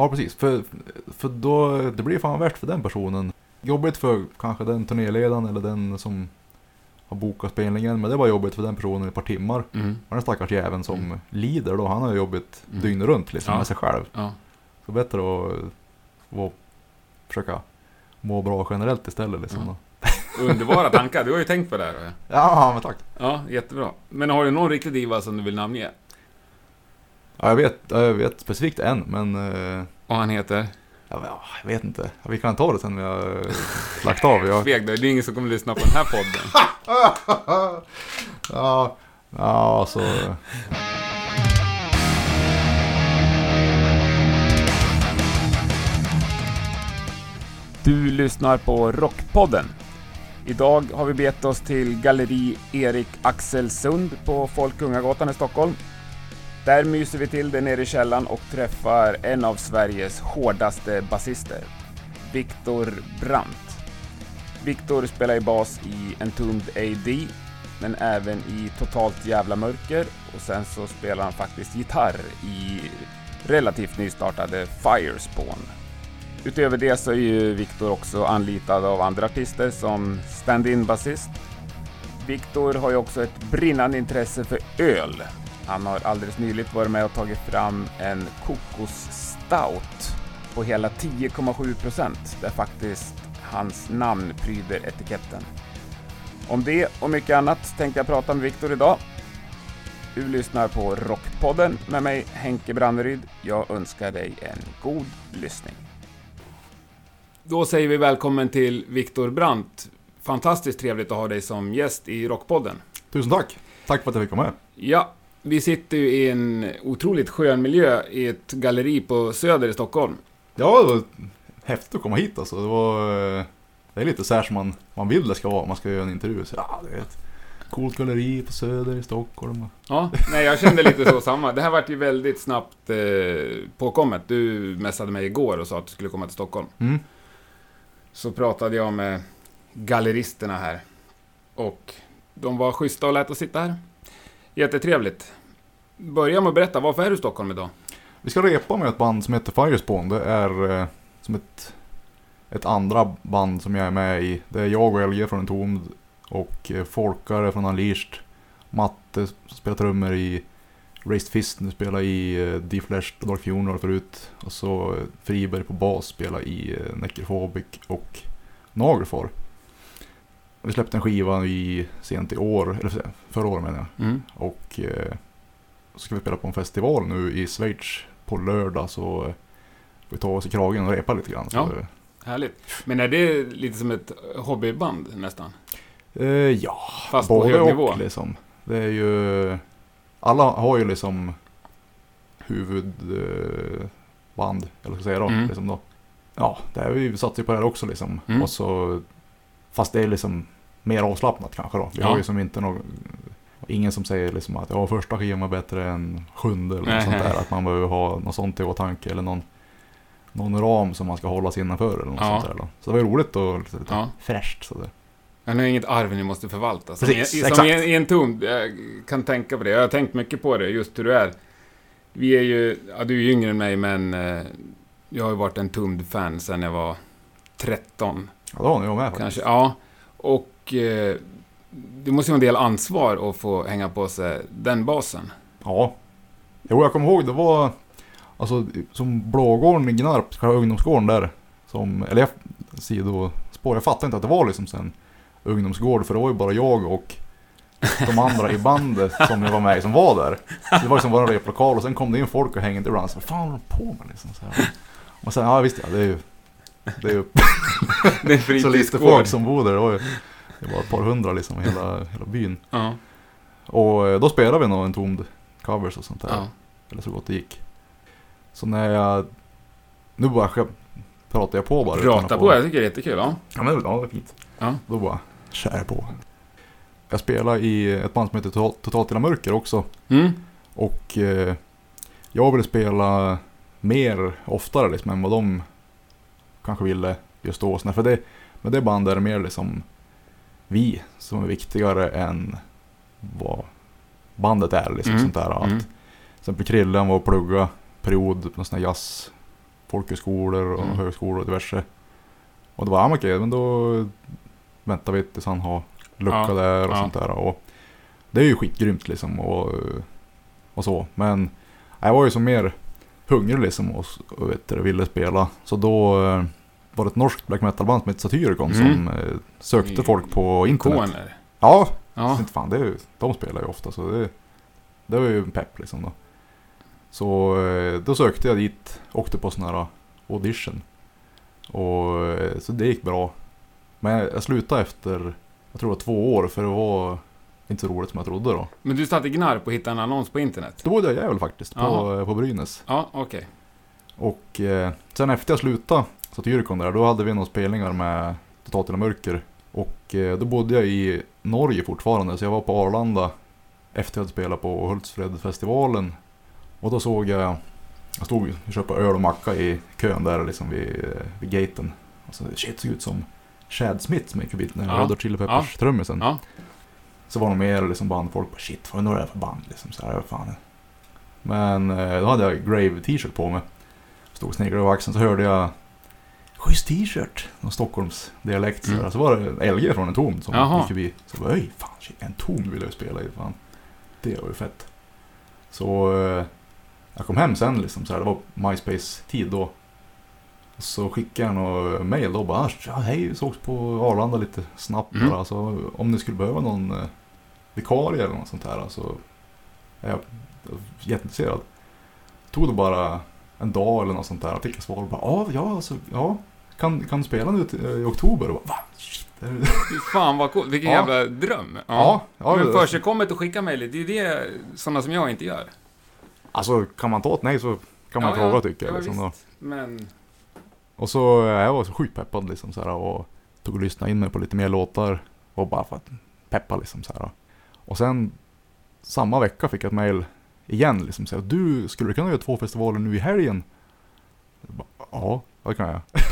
Ja, precis. För, för då, det blir fan värst för den personen. Jobbigt för kanske den turnéledaren eller den som har bokat spelningen. Men det var jobbigt för den personen i ett par timmar. Mm. Och den stackars jäveln som Mm. lider då, han har jobbigt Mm. dygnet runt liksom Ja. med sig själv. Ja. Så bättre att vara, försöka må bra generellt istället liksom. Ja. Underbara tankar, du har ju tänkt på det här. Ja, men tack. Ja, jättebra. Men har du någon riktig diva som du vill namnge? Ja, jag vet, jag vet specifikt en, men eh, Och han heter? ja, ja, jag vet inte. Vi kan ta det sen vi har lagt av. Jag, Feg det är ingen som kommer lyssna på den här podden. ja, ja, alltså. Du lyssnar på Rockpodden. Idag har vi bett oss till Galleri Erik Axelsund på Folkungagatan i Stockholm. Där myser vi till det nere i källaren och träffar en av Sveriges hårdaste basister, Viktor Brandt. Viktor spelar i bas i Entombed AD, men även i Totalt Jävla Mörker och sen så spelar han faktiskt gitarr i relativt nystartade Firespawn. Utöver det så är ju Viktor också anlitad av andra artister som stand-in basist. Viktor har ju också ett brinnande intresse för öl. Han har alldeles nyligt varit med och tagit fram en kokos stout på hela 10,7 procent, där faktiskt hans namn pryder etiketten. Om det och mycket annat tänkte jag prata med Viktor idag. Du lyssnar på Rockpodden med mig Henke Branneryd. Jag önskar dig en god lyssning. Då säger vi välkommen till Viktor Brandt. Fantastiskt trevligt att ha dig som gäst i Rockpodden. Tusen tack. Tack för att jag fick vara med. Ja, vi sitter ju i en otroligt skön miljö i ett galleri på Söder i Stockholm. Ja, det var häftigt att komma hit alltså. Det var... eh, Det är lite så här som man, man vill det ska vara. Man ska göra en intervju. Så, ja, det är ett coolt galleri på Söder i Stockholm. Ja, nej jag kände lite så samma. Det här vart ju väldigt snabbt eh, påkommet. Du messade mig igår och sa att du skulle komma till Stockholm. Mm. Så pratade jag med galleristerna här. Och de var schyssta och lät oss sitta här. Jättetrevligt. Börja med att berätta, varför är du i Stockholm idag? Vi ska repa med ett band som heter Firespawn. Det är eh, som ett, ett andra band som jag är med i. Det är jag och LG från Entombed och eh, Folkare från Unleashed. Matte spelar trummor i Raised Fist, nu spelar i eh, D-Flash och Dark Funeral förut. Och så eh, Friberg på bas spelar i eh, Necrophobic och Nagelfar. Vi släppte en skiva i sent i år, eller förra året menar jag. Mm. Och eh, så ska vi spela på en festival nu i Schweiz på lördag så eh, får vi ta oss i kragen och repa lite grann. Så, Ja. Härligt. Men är det lite som ett hobbyband nästan? eh, ja, Fast på både hög och nivå? liksom. Det är ju... Alla har ju liksom huvudband, eh, eller ska säga då. Mm. Liksom då. Ja, det är, vi satsar ju på det här också liksom. Mm. Och så, fast det är liksom mer avslappnat kanske då. Vi Ja. har ju som inte någon, ingen som säger liksom att ja, första skivan var bättre än sjunde eller något sånt där. Att man behöver ha något sånt i åtanke eller någon, någon ram som man ska hålla sig innanför eller något Ja. sånt där då. Så det var ju roligt och lite, lite Ja. fräscht sådär. Men det är inget arv ni måste förvalta. Som, Precis, i, som exakt. i, en, i en tom. Jag kan tänka på det. Jag har tänkt mycket på det, just hur du är. Vi är ju, ja, du är ju yngre än mig, men eh, jag har ju varit en Tumd-fan sedan jag var 13. Ja, det var jag med faktiskt. Kanske, ja. Och eh, det måste ju vara en del ansvar att få hänga på sig den basen. Ja. Jo, jag kommer ihåg det var alltså som Blågården i Gnarp, själva ungdomsgården där. Som, eller jag, sidospår, jag fattade inte att det var liksom sen ungdomsgård för det var ju bara jag och de andra i bandet som jag var med i som var där. Så det var liksom bara en replokal och sen kom det in folk och hängde ibland. Så vad fan håller de på med liksom? Så här. Och sen, ja visst ja, det är ju, det är ju Det är så lite folk som bor där. Det var, ju, det var ett par hundra liksom i hela, hela byn. Ja, Och eh, då spelade vi nog en tomd covers och sånt där. ja. Eller så gott det gick. Så när jag... Nu bara pratar jag på bara. Prata på, jag tycker det är jättekul. Ja. Ja men ja, det är fint. Ja. Då bara kör jag på. Jag spelar i ett band som heter Total- Totalt Hela Mörker också. Mm. Och eh, jag ville spela mer oftare liksom än vad de kanske ville just då. För det, med det bandet är det mer liksom vi som är viktigare än vad bandet är. Liksom Mm. sånt där. Att, Mm. Till exempel Krille han var och plugga period, sån här jazz folkhögskolor och Mm. högskolor och diverse. Och det var, ja men okej, men då väntar vi tills han har lucka Ja, där och ja. sånt där. Och det är ju skitgrymt liksom och, och så. Men jag var ju som mer hungrig liksom och, och vet du, ville spela. Så då eh, var ett norskt black metal-band som hette Satyricon Mm. som eh, sökte folk på internet. Ikoner. Ja, Ja. inte fan, det är, de spelar ju ofta så det, det var ju en pepp liksom då. Så eh, då sökte jag dit, åkte på sån här audition. Och eh, så det gick bra. Men jag slutade efter, jag tror det var två år för det var inte så roligt som jag trodde då. Men du satte gnarr på att hitta en annons på internet? Då bodde jag i Gävle faktiskt, på, eh, på Brynäs. Ja, okej. Och eh, sen efter jag slutade Satyricon där, då hade vi några spelningar med Totalt Mörker. Och eh, då bodde jag i Norge fortfarande, så jag var på Arlanda efter jag hade spelat på Hultsfredfestivalen. Och då såg jag, jag stod och köpte öl och macka i kön där liksom vid, vid gaten. Och så shit, såg ut som Chad Smith som gick förbi, den Ja. Red Hot Chili Peppers trummisen. Ja. Så var de mer liksom bandfolk shit, vad är det för band liksom? Så här, fan. Men eh, då hade jag Grave t-shirt på mig. Stod och sneglade över axeln så hörde jag Schysst t-shirt! Någon Stockholms dialekt Mm. Så var det LG från en tom som Jaha. gick förbi. Så jag bara, öj, fan shit, en tom vill jag spela i. Fan. Det var ju fett. Så eh, jag kom hem sen liksom så här, det var MySpace-tid då. Och så skickade jag något mail då bara, "Ah, ja, hej, sågs på Arlanda lite snabbt Mm. bara. Alltså, om ni skulle behöva någon eh, vikarie eller något sånt här så är jag jätteintresserad. Tog det bara en dag eller något sånt där. Fick jag svar och bara, ja, ja, alltså, ja. Kan, kan spela nu till, i oktober? Och bara, Va? Shit. fan vad coolt. Vilken Ja. jävla dröm. Ja, ja, Men det- försigkommet att skicka mejlet, det är ju det sådana som jag inte gör. Alltså kan man ta ett nej så kan man Ja, fråga ja, tycker jag. ja, Liksom, visst. Men, Och så eh, jag var så sjukt peppad liksom så här, och tog och lyssnade in mig på lite mer låtar. Och bara för att peppa liksom så här. Och sen samma vecka fick jag ett mail igen liksom så här, du skulle du kunna göra två festivaler nu i helgen? Bara, ja, det kan jag.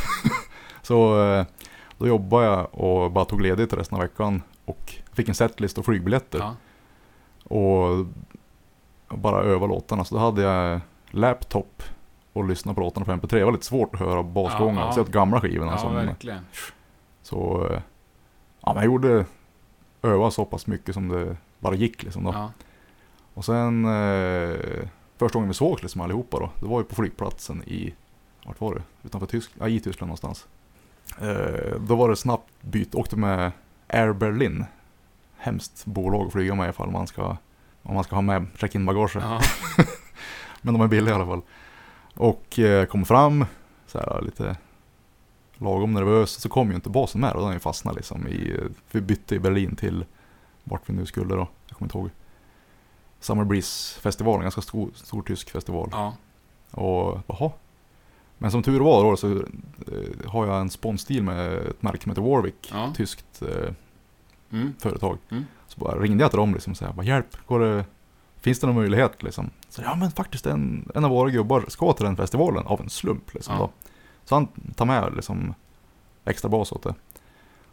så eh, då jobbade jag och bara tog ledigt resten av veckan och fick en setlist och flygbiljetter. ja. Och bara öva låtarna. Så då hade jag laptop och lyssnade på låtarna på MP3. Det var lite svårt att höra basgången. Ja, ja. Jag gamla skivorna. ja som, verkligen. så eh, ja, men jag gjorde öva så pass mycket som det bara gick liksom då. Ja. Och sen eh, första gången vi sågs liksom allihopa då. Det var ju på flygplatsen i, vart var det? Utanför Tysk, ja, i Tyskland någonstans. Eh, då var det snabbt byte, åkte med Air Berlin. Hemskt bolag att flyga med ifall man ska, om man ska ha med check-in bagage. Ja. Men de är billiga i alla fall. Och eh, kom fram, så här lite lagom nervös. Så kom ju inte basen med och den ju fastnat liksom i, eh, vi bytte i Berlin till vart vi nu skulle då. Jag kommer inte ihåg. Summer Breeze-festivalen, ganska stor, stor tysk festival. ja. Och jaha. Men som tur var då så eh, har jag en sponsdeal med ett märke som heter Warwick. Ja. Tyskt eh, Mm. företag. Mm. Så bara ringde jag till dem liksom och sa, hjälp, går det, finns det någon möjlighet liksom? Så ja men faktiskt en, en av våra gubbar ska till den festivalen av en slump liksom Ja. då. Så han tar med liksom extra bas åt det.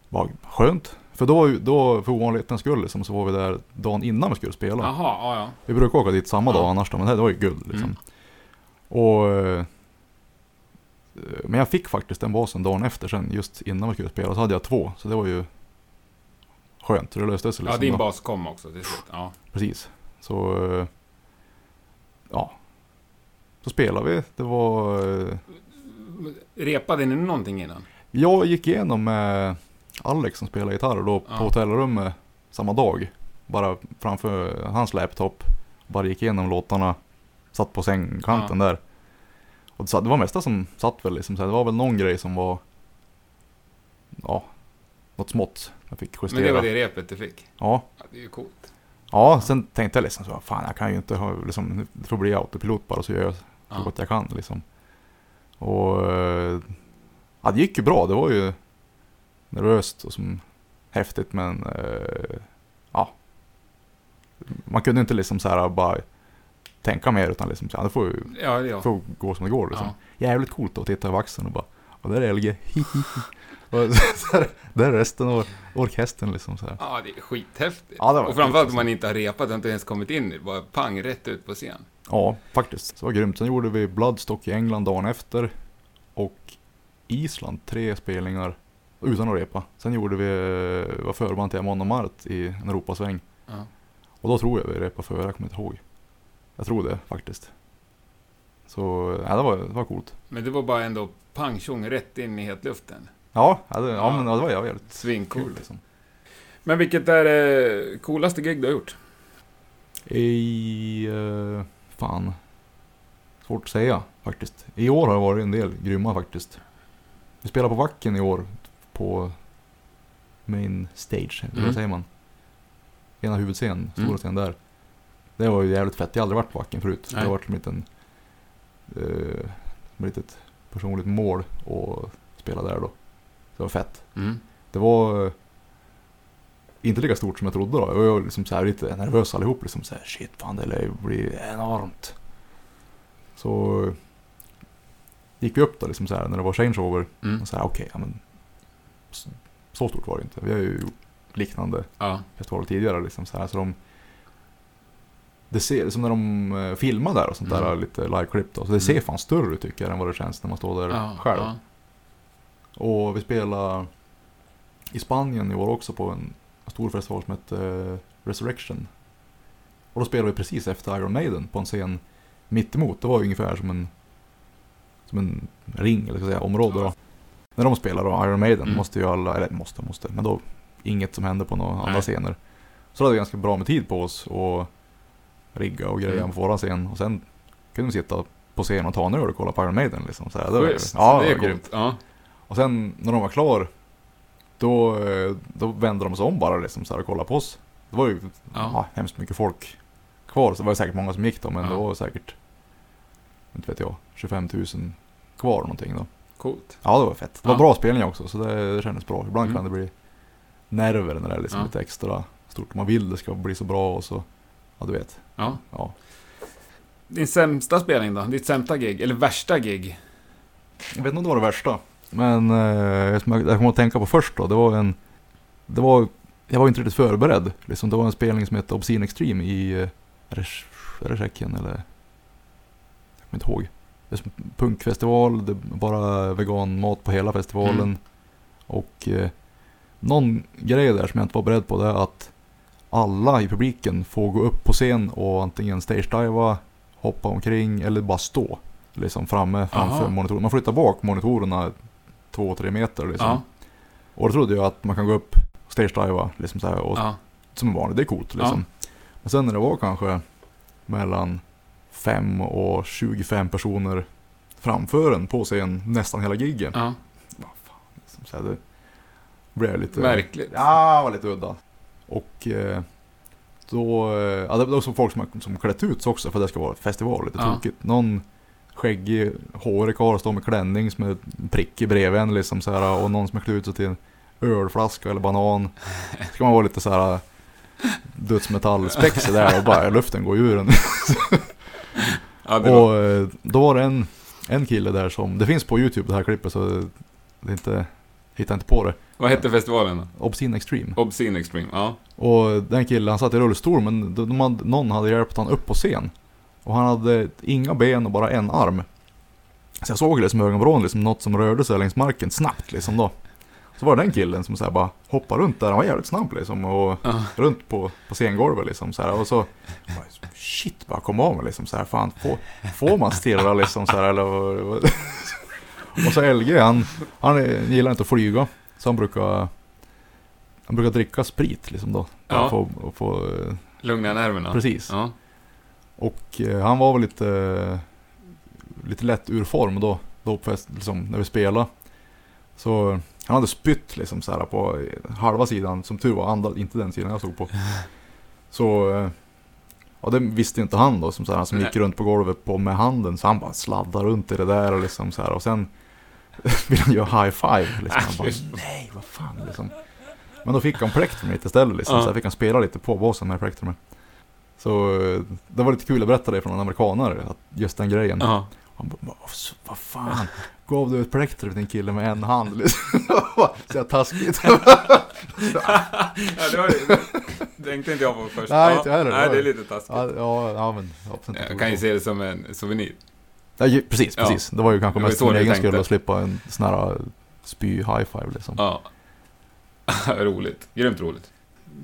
Bara skönt. För då, då för ovanlighetens skull liksom, så var vi där dagen innan vi skulle spela. Jaha, ja, ja. Vi brukar åka dit samma dag annars då, men det var ju guld liksom. Mm. Och, eh, men jag fick faktiskt den basen dagen efter sen, just innan vi skulle spela. Så hade jag två, så det var ju skönt. Det löste sig Ja, liksom. din då. bas kom också till slut. Ja. Precis. Så, eh, ja. Så spelade vi. Det var, eh, Repade ni någonting innan? jag gick igenom med Alex som spelar gitarr då på Ja. hotellrummet samma dag. Bara framför hans laptop. Bara gick igenom låtarna. Satt på sängkanten där. Och det satt- det var mesta som satt väl liksom. Det var väl någon grej som var, ja, något smått. Jag fick justera. Men det var det repet du fick? Ja. Ja, det är ju coolt. Ja, sen tänkte jag liksom så, fan jag kan ju inte ha, liksom, det får bli autopilot bara så gör jag så Ja. gott jag kan liksom. Och eh, ja, det gick ju bra, det var ju nervöst och som häftigt men eh, ja. Man kunde inte liksom så här bara tänka mer utan liksom så det får Ja, jag. får gå som det går liksom. Ja. Jävligt coolt att titta över axeln och bara, och där är LG, och så här, där är resten av orkestern liksom så här. ja, det är skithäftigt. Ja, det och framförallt om man inte har repat och inte ens kommit in. Bara pang, rätt ut på scen. Ja, faktiskt. Det var grymt. Sen gjorde vi Bloodstock i England dagen efter. och Island tre spelningar utan att repa. Sen gjorde vi, eh, var förband till Amon Mart i en Europasväng. Ja. Och då tror jag vi repade före, jag kommer inte ihåg. Jag tror det faktiskt. Så, ja det var, det var coolt. Men det var bara ändå pang tjong rätt in i hetluften. Ja, ja, det, ja, Ja. men ja, det var jävligt kul Svincoolt. liksom. Men vilket är det coolaste gig du har gjort? I... Uh, fan. Svårt att säga faktiskt. I år har det varit en del grymma faktiskt. Vi spelar på Vacken i år på main stage, Mm. vad säger man? Ena huvudscenen, stora Mm. scenen där. Det var ju jävligt fett, jag har aldrig varit på Vacken förut. Nej. Det har varit som en liten... Som ett litet personligt mål att spela där då. Det var fett. Mm. Det var eh, inte lika stort som jag trodde då. Jag var liksom så här lite nervös allihop. Liksom så här, shit fan det lär bli enormt. Så eh, gick vi upp då liksom så här när det var changeover. Mm. Och så här okej, ja men så, så stort var det inte. Vi har ju gjort liknande Ja. festivaler tidigare liksom så här. Så de det ser, som när de eh, filmar där och sånt där, Mm. lite liveklipp då. Så det ser Mm. fan större ut tycker jag än vad det känns när man står där Ja. själv. Ja. Och vi spelade i Spanien i år också på en stor festival som hette eh, Resurrection. Och då spelade vi precis efter Iron Maiden på en scen mitt emot. Det var ungefär som en, som en ring, eller ska säga, område då. När de spelar då, Iron Maiden, Mm. måste ju alla, eller måste, måste, men då inget som hände på några andra scener. Så då hade vi ganska bra med tid på oss och rigga och greja Mm. på våran scen. Och sen kunde vi sitta på scen och ta en öl och kolla på Iron Maiden liksom. Så här, det var, Schysst. ja, det är grymt. Ja. Och sen när de var klar, då, eh, då vände de sig om bara liksom så här och kollade på oss. Det var ju ja. hemskt mycket folk kvar, så det var säkert många som gick då, men Ja. det var säkert, inte vet jag, 25 000 kvar någonting då. Coolt. Ja, det var fett. Det var Ja. bra spelning också, så det, det kändes bra. Ibland Mm. kan det bli nerver när det är liksom Ja. lite extra stort. Man vill det ska bli så bra och så, ja du vet. Ja. Ja. Din sämsta spelning då? Ditt sämsta gig? Eller värsta gig? Jag vet inte om det var det värsta. Men eh, som jag, jag kommer att tänka på först då, det var en... Det var... Jag var inte riktigt förberedd. Liksom, det var en spelning som hette Obscene Extreme i... eh, Är det, är det Tjeckien eller? Jag kommer inte ihåg. Det är punkfestival, det är bara veganmat på hela festivalen. Mm. Och eh, någon grej där som jag inte var beredd på det är att alla i publiken får gå upp på scen och antingen stage-diva, hoppa omkring eller bara stå. Liksom framme framför Aha. monitoren. Man flyttar bak monitorerna två, tre meter liksom. Ja. Och då trodde jag att man kan gå upp och stage-diva liksom så här, och, Ja. som vanligt. Det är coolt liksom. Men sen när det var kanske mellan 5 och 25 personer framför en på scen nästan hela giggen. ja. Vad fan, liksom, så här, det blev lite... Märkligt. Ja, var lite udda. Och eh, då, eh, ja, det var också folk som, som klätt ut sig också för att det ska vara festival, lite Ja. tokigt. Någon skäggig, hårig karl står med klänning som är en prick i bredvid en liksom så här, och någon som har klätt ut sig till en ölflaska eller banan. Ska man vara lite så här dödsmetallspexig där och bara luften går ur en. Ja. Och eh, då var det en, en kille där som, det finns på YouTube det här klippet så det är inte, hittar inte på det. Vad hette festivalen då? Obscene Extreme. Obscene Extreme. Ja. Och den killen, han satt i rullstol men de, de hade, någon hade hjälpt han upp på scen. Och han hade inga ben och bara en arm. Så jag såg liksom i ögonvrån liksom något som rörde sig längs marken snabbt liksom då. Så var det den killen som så här bara hoppade runt där, han var jävligt snabb liksom och Ja. runt på, på scengolvet liksom så här. Och så, bara, shit bara kom av mig liksom så här, fan får, får man stirra liksom så här eller Och så LG han, han gillar inte att flyga. Så han brukar, han brukar dricka sprit liksom då. Ja. få, få, eh, Lugna nerverna. precis. Ja. Och eh, han var väl lite, lite lätt ur form då, då på liksom, när vi spelade. Så han hade spytt liksom så här på halva sidan, som tur var, andra, inte den sidan jag stod på. Så, eh, ja det visste inte han då, som, så här, han som gick runt på golvet på med handen. Så han bara sladdade runt i det där och liksom så här. Och sen ville han göra high five. Liksom. Han bara, nej vad fan liksom. Men då fick han plektrumet istället liksom. Ja. Så fick han spela lite på basen med plektrumet. Så eh, det var lite kul att berätta det från en amerikanare, just den grejen. Ja. Han bara, vad, fan, gav du ett plektrum till en kille med en hand? Liksom. Så jag taskigt. ja, det var det tänkte inte jag på först. Nej, inte jag heller. Nej, det är lite taskigt. ja, ja, men jag kan ju se det som en souvenir. Ja, ju- precis, Ja. precis. Det var ju kanske mest för min egen tänkte. skull att slippa en sån här spy high five liksom. Ja. roligt. Grymt roligt.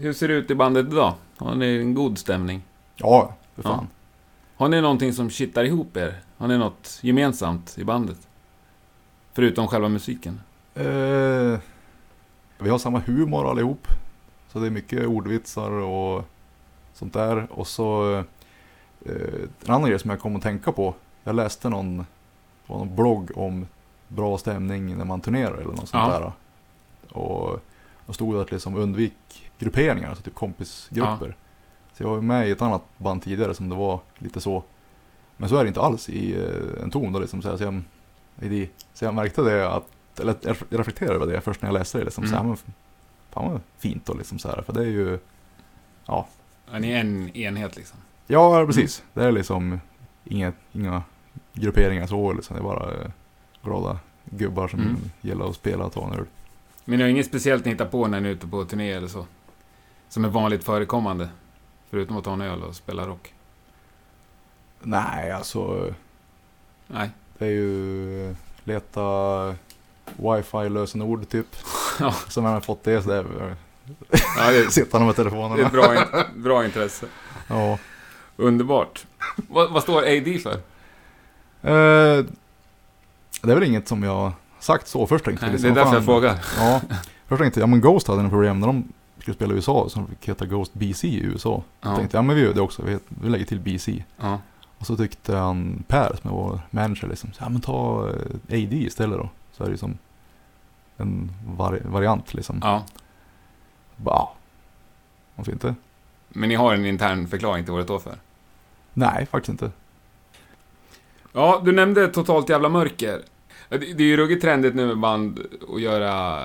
Hur ser det ut i bandet idag? Har ni en god stämning? Ja, för fan. Har ni någonting som kittar ihop er? Har ni något gemensamt i bandet? Förutom själva musiken? Eh, vi har samma humor allihop. Så det är mycket ordvitsar och sånt där. Och så eh, en annan grej som jag kom att tänka på. Jag läste någon, på någon blogg om bra stämning när man turnerar eller något sånt Ja. där. Och då stod det att liksom undvik grupperingar, alltså typ kompisgrupper. Så jag var med i ett annat band tidigare som det var lite så. Men så är det inte alls i eh, en ton då liksom. Så jag, så jag, i det. Så jag märkte det att, eller jag reflekterade över det först när jag läste det liksom. Så här, Mm. men fan vad fint då liksom så här. För det är ju, ja. Är ni en enhet liksom? Ja, precis. Det är liksom inga, inga grupperingar så liksom. Det är bara eh, glada gubbar som Mm. gillar att spela och ta en öl. Men ni har inget speciellt ni hittar på när ni är ute på turné eller så? Som är vanligt förekommande? Förutom att ta en öl och spela rock? Nej, alltså. Nej. Det är ju eh, leta wifi-lösenord typ. Ja. Som jag har fått det så det är Ja, det, sittande med det är telefonerna. bra, in, bra intresse. Ja. Underbart. Vad, vad står AD för? Eh, det är väl inget som jag sagt så först tänkte jag. det är liksom, därför jag frågar. Ja, först tänkte jag, ja men Ghost hade en problem när de skulle spela i USA, som fick heta Ghost BC i USA. Ja. Jag tänkte, ja men vi gör det också, vi, vi lägger till BC. Ja. Och så tyckte han Per, som är vår manager, liksom, så, ja men ta eh, AD istället då. Så är det ju som en vari- variant liksom. ja. Bara. Varför inte? Men ni har en intern förklaring till vad det står för? Nej, faktiskt inte. Ja, du nämnde totalt jävla mörker. Det är ju ruggigt trendigt nu med band att göra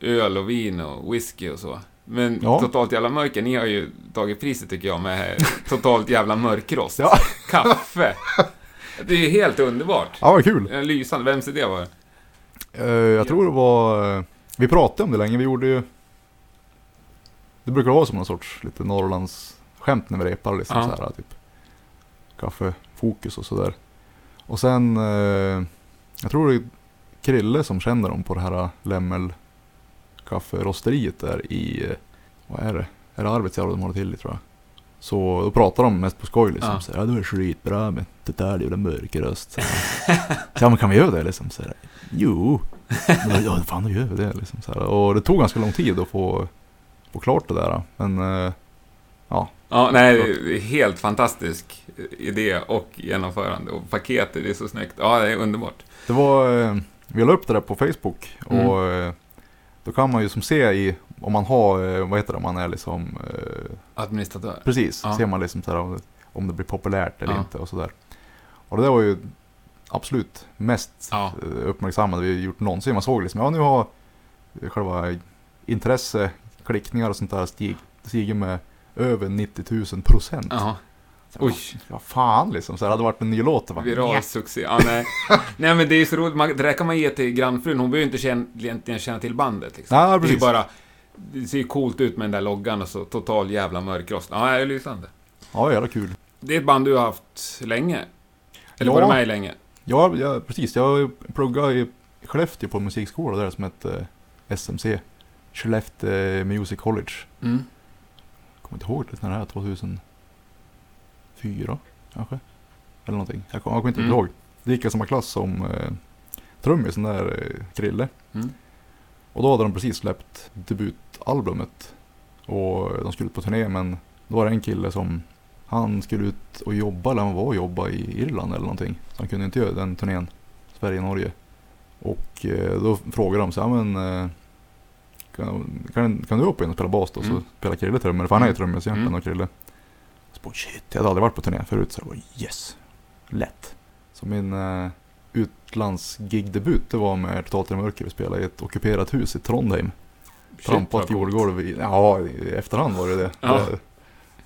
öl och vin och whisky och så. Men Ja. totalt jävla mörker, ni har ju tagit priset tycker jag med totalt jävla mörkrost. Ja. Kaffe. Det är ju helt underbart. Ja, vad kul. En lysande, vems idé var det? Eh, jag tror det var, eh, vi pratade om det länge, vi gjorde ju Det brukar vara som någon sorts lite Norrlands skämt när vi repar liksom Ja. så här typ Kaffefokus och sådär Och sen eh, Jag tror det är Krille som känner dem på det här Lämmel Kafferosteriet där i eh, Vad är det? Är det Arvidsjaur de håller till i tror jag Så då pratar de mest på skoj liksom Ja. så ja du är skitbra med det där mörka röst så. Ja men kan vi göra det liksom? Så jo men, Ja fan då gör vi det liksom så. Och det tog ganska lång tid att få, få klart det där Men eh, Ja, nej, det är helt fantastisk idé och genomförande. Och paketet, det är så snyggt. Ja, det är underbart. Det var, eh, vi la upp det där på Facebook Mm. och eh, då kan man ju som se i, om man har, eh, vad heter det, man är liksom, eh, Administratör. precis, Ja. ser man liksom så här om, det- om det blir populärt eller Ja. inte och sådär. Och det där var ju absolut mest Ja. eh, uppmärksammade vi gjort någonsin. Man såg liksom, ja nu har själva intresse, klickningar och sånt där stig, stigit med över 90 000 procent. Ja, Oj. Vad fan liksom, så här, hade det varit en ny låt. Bara, viral "Nja." succé. Ja, nej. nej, men det är så roligt. Man, det där kan man ge till grannfrun. Hon behöver ju inte känna, egentligen känna till bandet. Liksom. Nej, det är precis. bara... Det ser ju coolt ut med den där loggan och så total jävla mörkrost. Ja, det är lysande. Ja, jävla kul. Det är ett band du har haft länge. Eller Ja. var du med i länge? Ja, ja, precis. Jag pluggade i Skellefteå på en musikskola där som hette SMC. Skellefteå Music College. Mm. Kommer inte ihåg det när det här 2004 kanske? Eller någonting. Jag kommer, jag kommer inte Mm. ihåg. Det gick jag samma klass som eh, trummisen där, eh, Krille. Mm. Och då hade de precis släppt debutalbumet. Och de skulle ut på turné men då var det en kille som han skulle ut och jobba, eller han var och jobba i Irland eller någonting. Så han kunde inte göra den turnén. Sverige-Norge. Och eh, då frågade de så här, men eh, kan, kan, kan du hoppa in och spela bas då? Så Mm. spelar Krille trummor, för han är ju Mm. trummis egentligen och Krille. Så bara, shit, jag hade aldrig varit på turné förut så jag bara yes, lätt. Så min eh, utlandsgigdebut det var med Totalt i mörker. Vi spelade i ett ockuperat hus i Trondheim. Shit, Trampat jordgolv i, ja i efterhand var det det. Ja. det.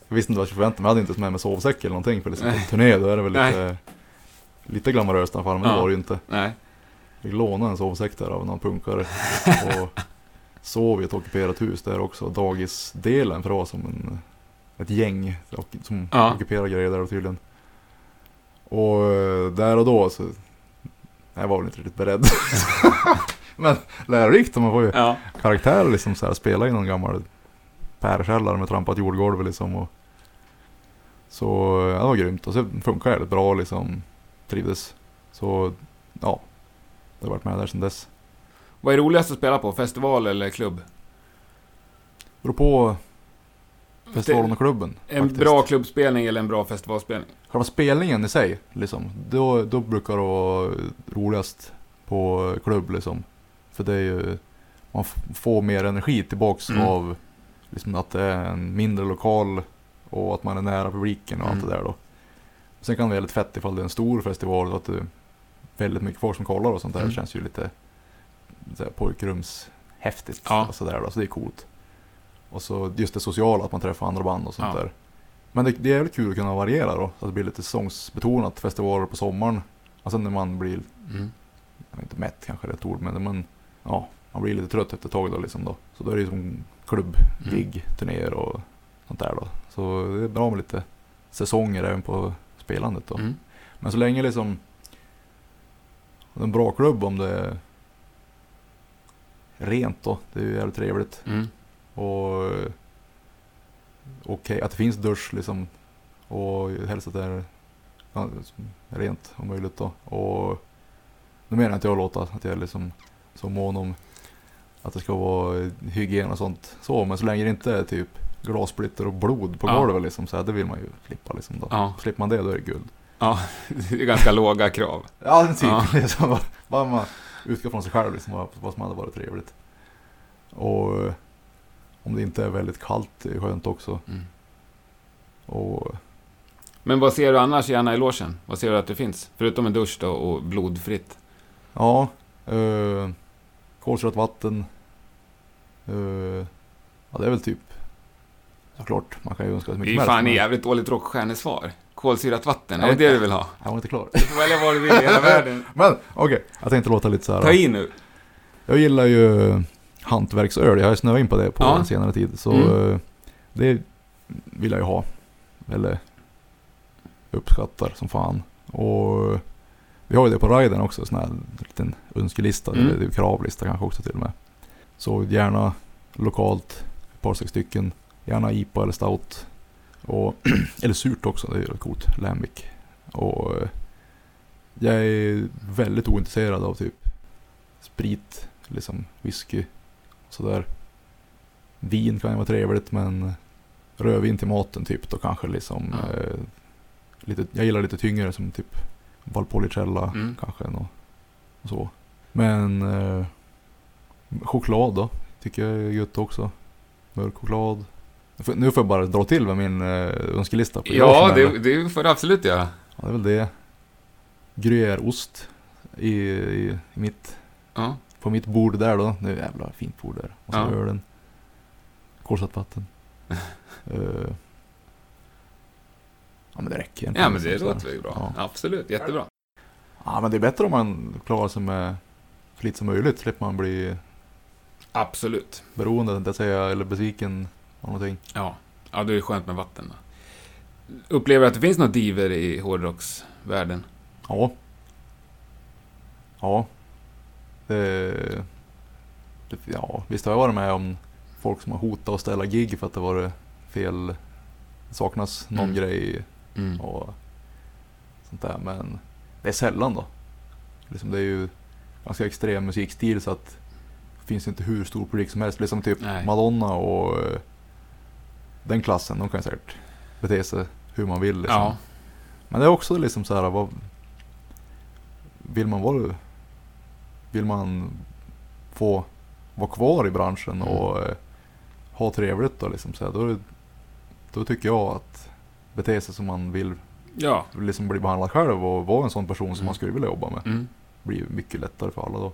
Jag visste inte vad jag skulle förvänta mig, jag hade inte med mig sovsäck eller någonting för liksom, på turné då är det väl lite, lite glamoröst i alla fall, men Ja. det var det ju inte. Nej. Vi lånade en sovsäck där av någon punkare och sov i ett ockuperat hus där också. Dagisdelen för det var som en, ett gäng som Ja. ockuperade grejer där tydligen. Och eh, där och då så, jag var väl inte riktigt beredd. Men lärorikt, man får ju Ja. karaktär liksom så här, spela i någon gammal pärkällare med trampat jordgolv liksom. Och, så ja, det var grymt och så funkar jävligt bra liksom. Trivdes. Så ja, det har varit med där sedan dess. Vad är roligast att spela på? Festival eller klubb? Beror på festivalen och klubben. En faktiskt. bra klubbspelning eller en bra festivalspelning? Själva spelningen i sig, liksom, då, då brukar det vara roligast på klubb liksom. För det är ju, man får mer energi tillbaks Mm. av liksom, att det är en mindre lokal och att man är nära publiken och allt Mm. det där då. Sen kan det vara väldigt fett ifall det är en stor festival och att det är väldigt mycket folk som kollar och sånt där. Mm. Känns ju lite så här, pojkrumshäftigt Ja. och sådär då, så det är coolt. Och så just det sociala, att man träffar andra band och sånt Ja. där. Men det, det är väldigt kul att kunna variera då, så att det blir lite säsongsbetonat. Festivaler på sommaren. Alltså när man blir, Mm. inte mätt kanske är rätt ord, men man, ja, man blir lite trött efter ett tag då liksom då. Så då är det ju som klubb, Mm. turnéer och sånt där då. Så det är bra med lite säsonger även på spelandet då. Mm. Men så länge liksom en bra klubb om det är rent då. Det är ju jävligt trevligt. Mm. Och okej, att det finns dusch liksom. Och helst att det är ja, rent om möjligt då. Och nu menar inte jag låta att jag är liksom så mån om att det ska vara hygien och sånt. Så, men så länge det inte är typ glassplitter och blod på Ja. golvet liksom. Så här, det vill man ju slippa liksom då. Ja. Slipper man det då är det guld. Ja, det är ganska låga krav. Ja, typ. Ja. Liksom, bara, bara man utgår från sig själv, liksom, vad, som hade varit trevligt. Och eh, om det inte är väldigt kallt, det är skönt också. Mm. Och Men vad ser du annars gärna i logen? Vad ser du att det finns? Förutom en dusch då och blodfritt. ja, eh, kolsyrat vatten. Eh, ja, det är väl typ såklart, man kan ju önska Det är mycket ju som fan helst, ett men jävligt dåligt rockstjärnesvar. Kolsyrat vatten, är det det du vill ha? Jag var inte klar. Du får välja vad du vill i hela världen. Men okej, jag tänkte låta lite så här. Ta i nu. Jag gillar ju hantverksöl, jag har ju snöat in på det på Ja. senare tid. Så Mm. eh, det vill jag ju ha. Eller uppskattar som fan. Och vi har ju det på riden också, sån här liten önskelista, Mm. eller kravlista kanske också till och med. Så gärna lokalt, ett par sex stycken. Gärna IPA eller stout. Och, eller surt också, det är ju coolt. Lambic. Och eh, jag är väldigt ointresserad av typ sprit, liksom whisky och sådär. Vin kan ju vara trevligt men rödvin till maten typ då kanske liksom Ja. eh, lite, jag gillar lite tyngre som typ Valpolicella Mm. kanske nå- och så. Men eh, choklad då tycker jag är gött också. Mörk choklad. Nu får- jag bara dra till med min eh, önskelista. på Ja, det, det får du absolut göra. Ja, det är väl det. Gruyèreost i, i, i mitt, Ja. på mitt bord där då. Det är jävla fint bord där. Och så Ja. ölen. Kolsatt vatten. Eh, ja men det räcker egentligen. ja, men det låter väl bra. Ja. Absolut, jättebra. ja men det är bättre om man klarar sig med så lite som möjligt. Slipper man bli Absolut. beroende, det säga, eller besviken av någonting. Ja, ja det är skönt med vatten. Då. Upplever du att det finns några diver i hårdrocksvärlden? Ja. Ja. Det, det, ja, visst har jag varit med om folk som har hotat att ställa gig för att det var fel. Det saknas någon Mm. grej Mm. och sånt där. Men det är sällan då. Liksom det är ju ganska extrem musikstil så att det finns inte hur stor publik som helst. Liksom typ Nej. Madonna och eh, den klassen, de kan säkert bete sig hur man vill. Liksom. Ja. Men det är också liksom så här, vad... Vill man vara... Vill man få vara kvar i branschen Mm. och eh, ha trevligt då liksom så här, då, då tycker jag att bete sig som man vill, Ja. liksom bli behandlad själv och vara en sån person som Mm. man skulle vilja jobba med. Mm. blir mycket lättare för alla då.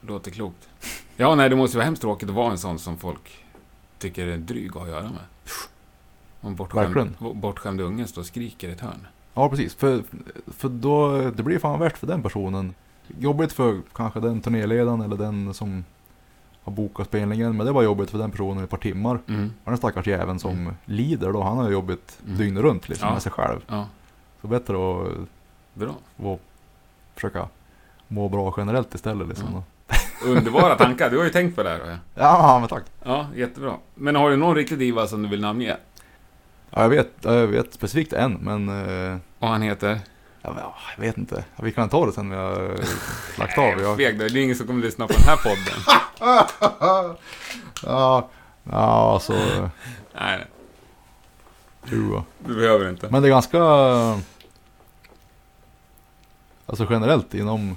Låter klokt. Ja, nej, det måste vara hemskt tråkigt att vara en sån som folk tycker är dryg att ha att göra med. Om bortskämd, bortskämd unge står och skriker i ett hörn. Ja precis, för, för då, det blir fan värt för den personen. Jobbigt för kanske den turnéledaren eller den som har bokat spelningen, men det var jobbigt för den personen i ett par timmar. Mm. Och den stackars jäveln som Mm. lider då, han har ju jobbet Mm. dygnet runt liksom Ja. med sig själv. Ja. Så bättre att Bra. vara, försöka må bra generellt istället liksom. Ja. Underbara tankar. Du har ju tänkt på det här. ja. Men tack. Ja, jättebra. Men har du någon riktig diva som du vill namnge? Ja, jag vet, jag vet specifikt en, men eh, Och han heter? ja, jag vet inte. Vi kan ta det sen vi har lagt av. Jag, Feg, det är ingen som kommer lyssna på den här podden. ja, ja, alltså, Nej, jo. Du behöver inte. Men det är ganska... Alltså generellt inom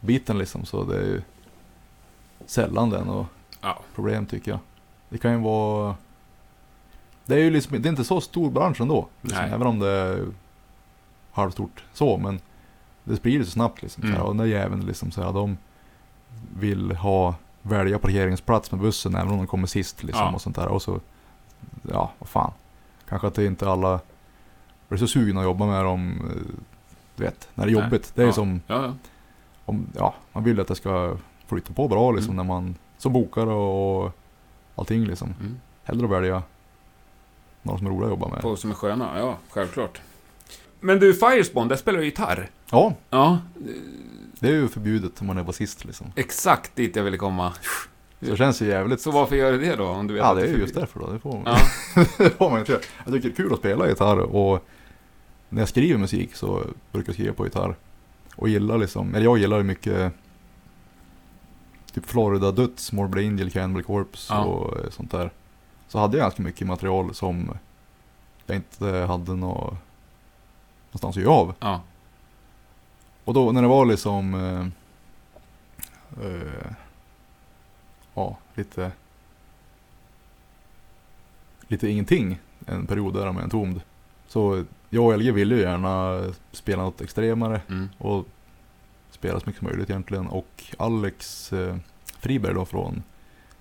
extremmusikbiten liksom så det är ju sällan det är något Ja. problem tycker jag. Det kan ju vara... Det är ju liksom, det är inte så stor bransch ändå. Liksom, Nej. även om det är halvstort så, men det sprider sig snabbt liksom. Mm. Så här, och den där jäveln liksom så här, de vill ha, välja parkeringsplats med bussen även om de kommer sist liksom Ja. och sånt där. Och så, ja vad fan. Kanske att det inte alla blir så sugna att jobba med dem, eh, du vet, när det är Nej. jobbigt. Det är Ja. som, Ja, ja. Om, ja, man vill att det ska flytta på bra liksom Mm. när man, som bokare och allting liksom. Mm. Hellre välja några som är roliga att jobba med. På som är sköna, ja, självklart. Men du, Firespawn, där spelar du gitarr. Ja, Ja, det är ju förbjudet om man är basist liksom. exakt dit jag ville komma. Så det känns ju jävligt. Så varför gör du det då, om du vet Ja, det är ju just därför då. Det får man, Ja, det får man inte göra. Jag tycker det är kul att spela gitarr och när jag skriver musik så brukar jag skriva på gitarr. Och gillar liksom, eller jag gillar ju mycket typ Florida Duts, Morbid Angel, Cannibal Corpse Ja. och eh, sånt där. Så hade jag ganska mycket material som jag inte hade nå någonstans att göra av. ja. Och då när det var liksom eh, eh, Ja, lite Lite ingenting en period där med en tomd. Så jag och LG ville ju gärna spela något extremare Mm. och spela så mycket som möjligt egentligen. Och Alex eh, Friberg då från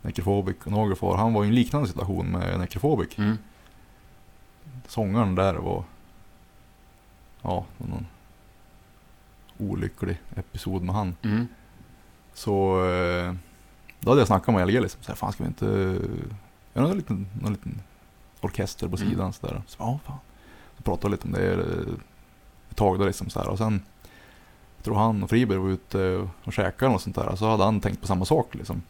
Necrophobic och Nagelfar, han var i en liknande situation med Necrophobic. Mm. Sångaren där var Ja, någon olycklig episod med han. Mm. Så eh, då hade jag snackat med LG liksom, så här, fan ska vi inte göra någon liten, någon liten orkester på Mm. sidan sådär. Så ja, fan. Pratade lite om det ett tag då liksom så här. och sen jag tror han och Friberg var ute och käkade och sånt där. Så hade han tänkt på samma sak liksom.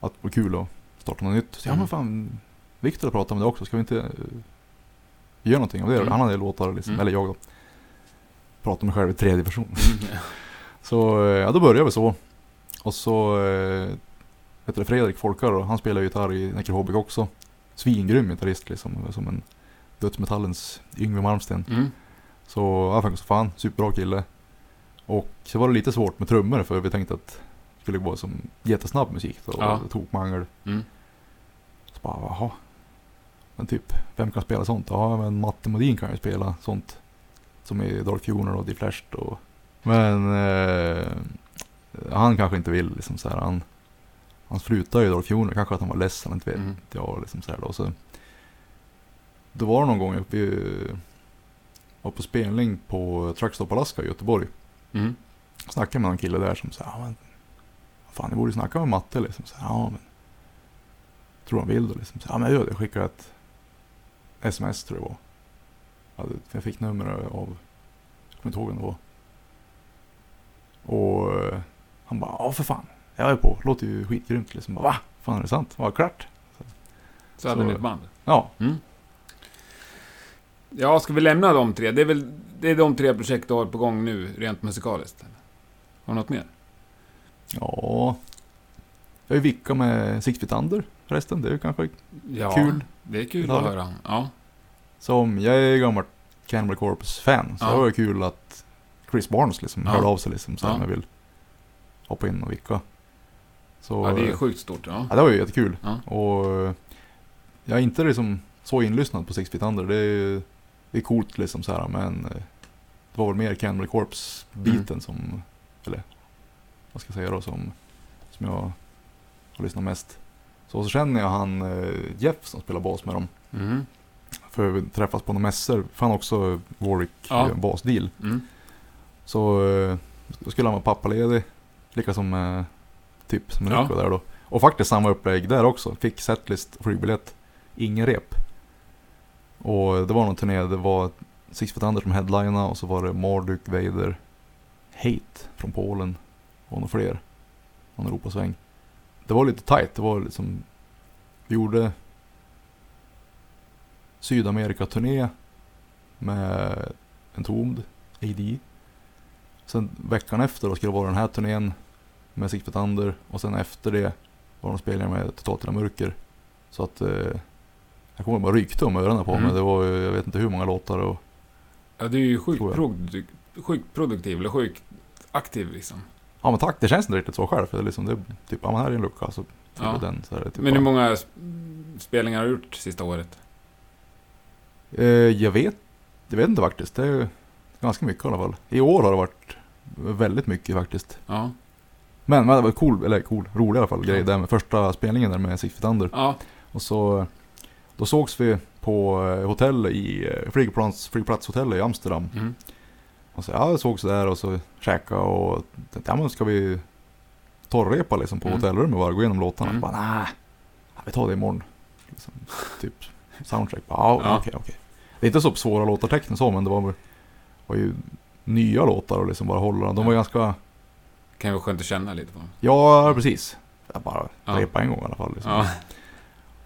Att det var kul att starta något nytt. Så ja Mm. men fan, Viktor pratade om det också, ska vi inte eh, göra någonting av det? Mm. Han hade låtar liksom, Mm. eller jag då. Pratade med mig själv i tredje person. Mm. Så eh, ja, då började vi så. Och så heter det Fredrik Folkar och han spelar gitarr i Necrophobic också. Svingrym gitarrist liksom, som en dödsmetallens Yngwie Malmsteen. Mm. Så ja, faktiskt fan, superbra kille. Och så var det lite svårt med trummor för vi tänkte att det skulle vara som jättesnabb musik då, Ja. tokmangel. Mm. Så bara, jaha. Men typ, vem kan spela sånt? Ja, men Matte Modin kan ju spela sånt. Som i Dark Funeral och Deflashed och... Men eh, han kanske inte vill liksom så här. Han, han slutade ju Dark Funeral, kanske att han var ledsen, inte vet Mm. jag. Liksom så här då. Så, då var det någon gång uppe i, var på spelning på Truckstop Alaska i Göteborg. Mm. Snackade med någon kille där som sa, ja men Fan, ni borde snacka med Matte liksom. Så, ja men. Tror han vill då liksom. Så, ja men jag gör det. Skickar ett sms tror jag det var. Jag, hade, jag fick nummer av, jag kommer inte ihåg vem det var. Och eh, han bara, ja för fan. Jag är på. Låter ju skitgrymt liksom. Bara, Va? Fan är det sant? Var klart? Så hade Så- ni ett band. Ja. Mm. Ja, ska vi lämna de tre? Det är väl det är de tre projekt du har på gång nu, rent musikaliskt? Har du något mer? Ja. Jag är vicka med Under förresten. Det är ju kanske Ja, Kul. Det är kul att höra. Ja. Som, jag är gammalt Cannibal Corpse-fan. Så Ja. det var kul att Chris Barnes liksom Ja. hörde av sig liksom så Ja. jag vill hoppa in och vicka. Så, ja, det är sjukt stort. Ja. ja, det var ju jättekul. Ja. Och eh, jag är inte liksom så inlyssnad på Six Feet Under. Det är, det är coolt liksom så här men eh, det var väl mer Cannibal Corpse-biten Mm. som, eller vad ska jag säga då, som, som jag har lyssnat mest. Så, så känner jag han eh, Jeff som spelar bas med dem. Mm. För vi träffas på några mässor. Fan också Warwick Ja. ja. basdeal. Mm. Så eh, då skulle han vara pappaledig. Lika som eh, typ som Ja. Nico där då. Och faktiskt samma upplägg där också. Fick setlist och flygbiljett. Ingen rep. Och det var någon turné, det var Six Foot Under som headlina och så var det Marduk, Vader, Hate från Polen och några fler. Någon Europasväng. Det var lite tight, det var liksom, vi gjorde Sydamerika-turné med en tomd, AD. Sen veckan efter då skulle det vara den här turnén med Six Foot Under och sen efter det var de spelningar med Totalt Mörker. Så att eh, jag kommer bara rykte om öronen på Mm. mig. Det var ju, jag vet inte hur många låtar och Ja, du är ju sjukt, Tror jag. produ- sjukt produktiv, eller sjukt aktiv liksom. Ja men tack, det känns inte riktigt så själv. För det är liksom, det är typ, ja men här är en lucka så Ja. den. Så är det typ Men hur många spelningar har du gjort sista året? eh, jag vet, jag vet inte faktiskt. Det är ganska mycket i alla fall. I år har det varit väldigt mycket faktiskt. Ja. Men, men det var cool, eller cool, rolig i alla fall grej Ja. där med första spelningen där med Six Feet Under. Ja. Och så, då sågs vi på eh, hotell i, eh, flygplats, flygplatshotell i Amsterdam. Mm. Och så, ja, vi sågs där och så käka och tänkte, ja men ska vi torrrepa liksom på Mm. hotellrummet bara, gå igenom låtarna. Mm. Bara, nej, ja, vi tar det imorgon. Liksom, typ soundtrack. Bara, ja, Ja. okej, okej. Det är inte så svåra låtar tekniskt så, men det var, var ju nya låtar och liksom bara hålla dem. De var Ja. ganska, Kan ju vara skönt att känna lite på. ja precis. Jag bara Ja. repa en gång i alla fall. Liksom. Ja.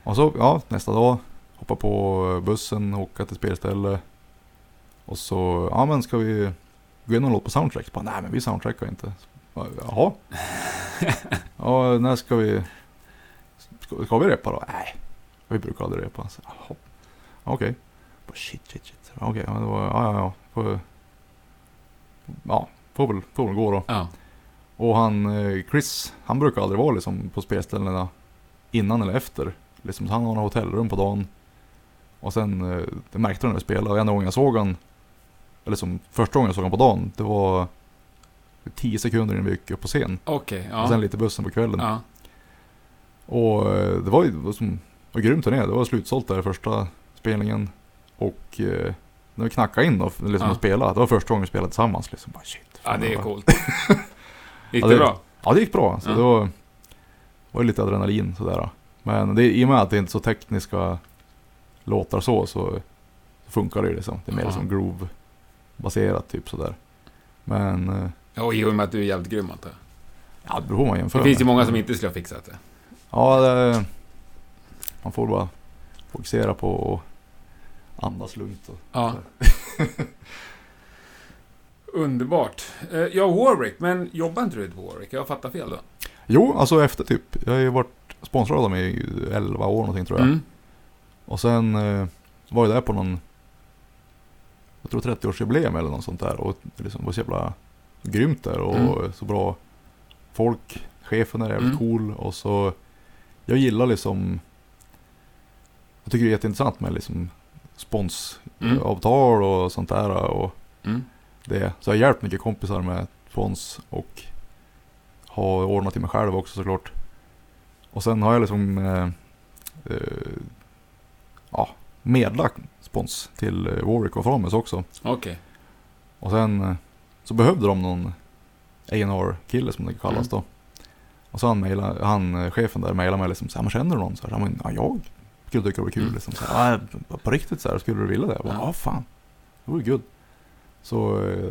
Och så, ja, nästa dag, hoppa på bussen, åka till spelställe. Och så, ja men ska vi gå in och låt på soundtrack? Bara, nej men vi soundtrackar inte. Bara, Jaha? ja, när ska vi, ska, ska vi repa då? Nej, vi brukar aldrig repa. Så, Jaha, okej. Bara, Shit, shit, shit. Okej, ja, det var, ja, ja, ja. Får, ja, får väl, får väl gå då. Ja. Och han, eh, Chris, han brukar aldrig vara liksom på spelställena innan eller efter. Liksom, han har några hotellrum på dagen. Och sen, eh, det märkte han när vi spelade. Och enda gången jag såg han, eller som första gången jag såg han på dagen, det var 10 sekunder innan vi gick upp på scen. Okej, Och sen ja. lite bussen på kvällen. Ja. Och eh, det var ju det var som, det var grymt turné. Det var slutsålt där första spelningen. Och eh, när vi knackade in då, liksom Ja. att spela, det var första gången vi spelade tillsammans. Liksom, bara, shit, ja, det är coolt. Gick Ja, det det- bra? Ja, det gick bra. Så Ja. det var, var lite adrenalin sådär. Men det, i och med att det inte är så tekniska låtar så, så funkar det ju liksom. Det är mer Ja. som groove-baserat typ sådär. Men, eh, Ja, och i och med att du är jävligt grym antar jag. ja det beror på man jämför Det finns ju många som inte skulle ha fixat det. Ja, det, man får bara fokusera på att andas lugnt. Och, Ja. Underbart. Eh, Ja, Warwick, men jobbar inte du på Warwick? Jag fattar fel då? Jo, alltså efter typ, jag har ju varit sponsrad av dem i 11 år någonting tror jag. Mm. Och sen eh, var jag där på någon, jag tror 30-årsjubileum eller något sånt där. Och det liksom var så jävla grymt där och Mm. så bra folk. Chefen är jävligt Mm. cool och så, jag gillar liksom, jag tycker det är jätteintressant med liksom sponsavtal och sånt där. Och Mm. det. Så jag har hjälpt mycket kompisar med spons och har ordnat till mig själv också såklart. Och sen har jag liksom eh, eh, ja, medlagt spons till eh, Warwick och Framus också. Okej. Och sen eh, så behövde de någon A&R kille som det kallas Mm. då. Och så han, maila, han eh, chefen där mejlade mig liksom så här, men känner du någon? Så här, ja, men, ja, jag skulle tycka det var kul Mm. liksom. Så här, ja, på riktigt så här, skulle du vilja det? Jag bara, Ja. ja fan, det vore good. Så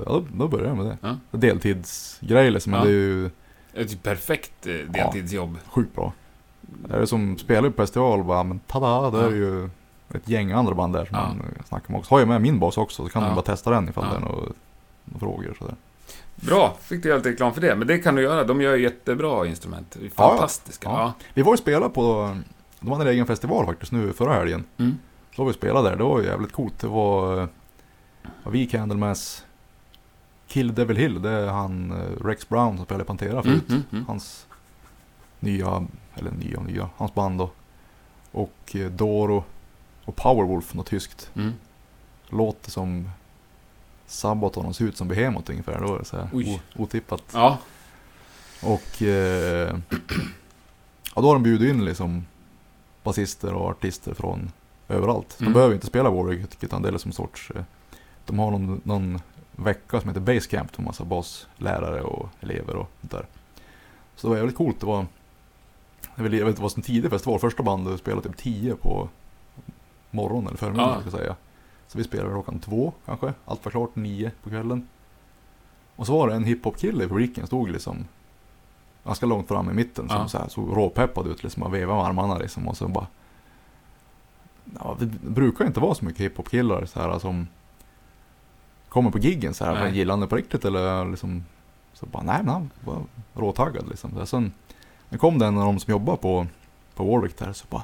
ja, då, då började jag med det. Ja. Deltidsgrej liksom, men Ja. det är ju Ett perfekt deltidsjobb. sjukt bra. Det är som spelar på festival, bara, men tada, då är Ja. det ju ett gäng andra band där som Ja. man snackar med också. Har jag med min bas också, så kan Ja. man bara testa den ifall Ja. det är några, några frågor och sådär. Bra, fick du göra lite reklam för det. Men det kan du göra, de gör jättebra instrument. Det fantastiska. ja. Ja. Vi var ju spela på, de hade en egen festival faktiskt nu förra helgen. Mm. Så var vi spelade där, det var ju jävligt coolt. Det var, eh, var vi Candlemass, Kill Devil Hill, det är han eh, Rex Brown som spelade Pantera Mm, förut. mm, mm. Hans nya, eller nya och nya, hans band då. Och eh, Doro och Powerwolf, något tyskt. Mm. Låter som Sabaton och ser ut som Behemoth ungefär. Då är det så här Oj. otippat. Ja. Och eh, ja, då har de bjudit in liksom basister och artister från överallt. De Mm. behöver inte spela Warwick utan det är som sorts, eh, de har någon, någon vecka som heter Basecamp med massa baslärare och elever och sånt där. Så det var jävligt coolt. Det var, jag vet inte, var en tidig festival, första bandet spelade typ 10 på morgonen eller förmiddagen Ja. ska jag säga. Så vi spelade klockan två kanske. Allt var klart nio på kvällen. Och så var det en hiphop-kille i publiken, stod liksom ganska långt fram i mitten. Som Ja. så här, såg råpeppad ut liksom och vevade med armarna liksom. Och så bara... Ja, det brukar inte vara så mycket hiphop-killar så här som kommer på giggen så här. Gillar han det på riktigt eller liksom... Så bara, nej men han var råtaggad liksom. Så här, sen, sen kom det en av de som jobbar på, på Warwick där så bara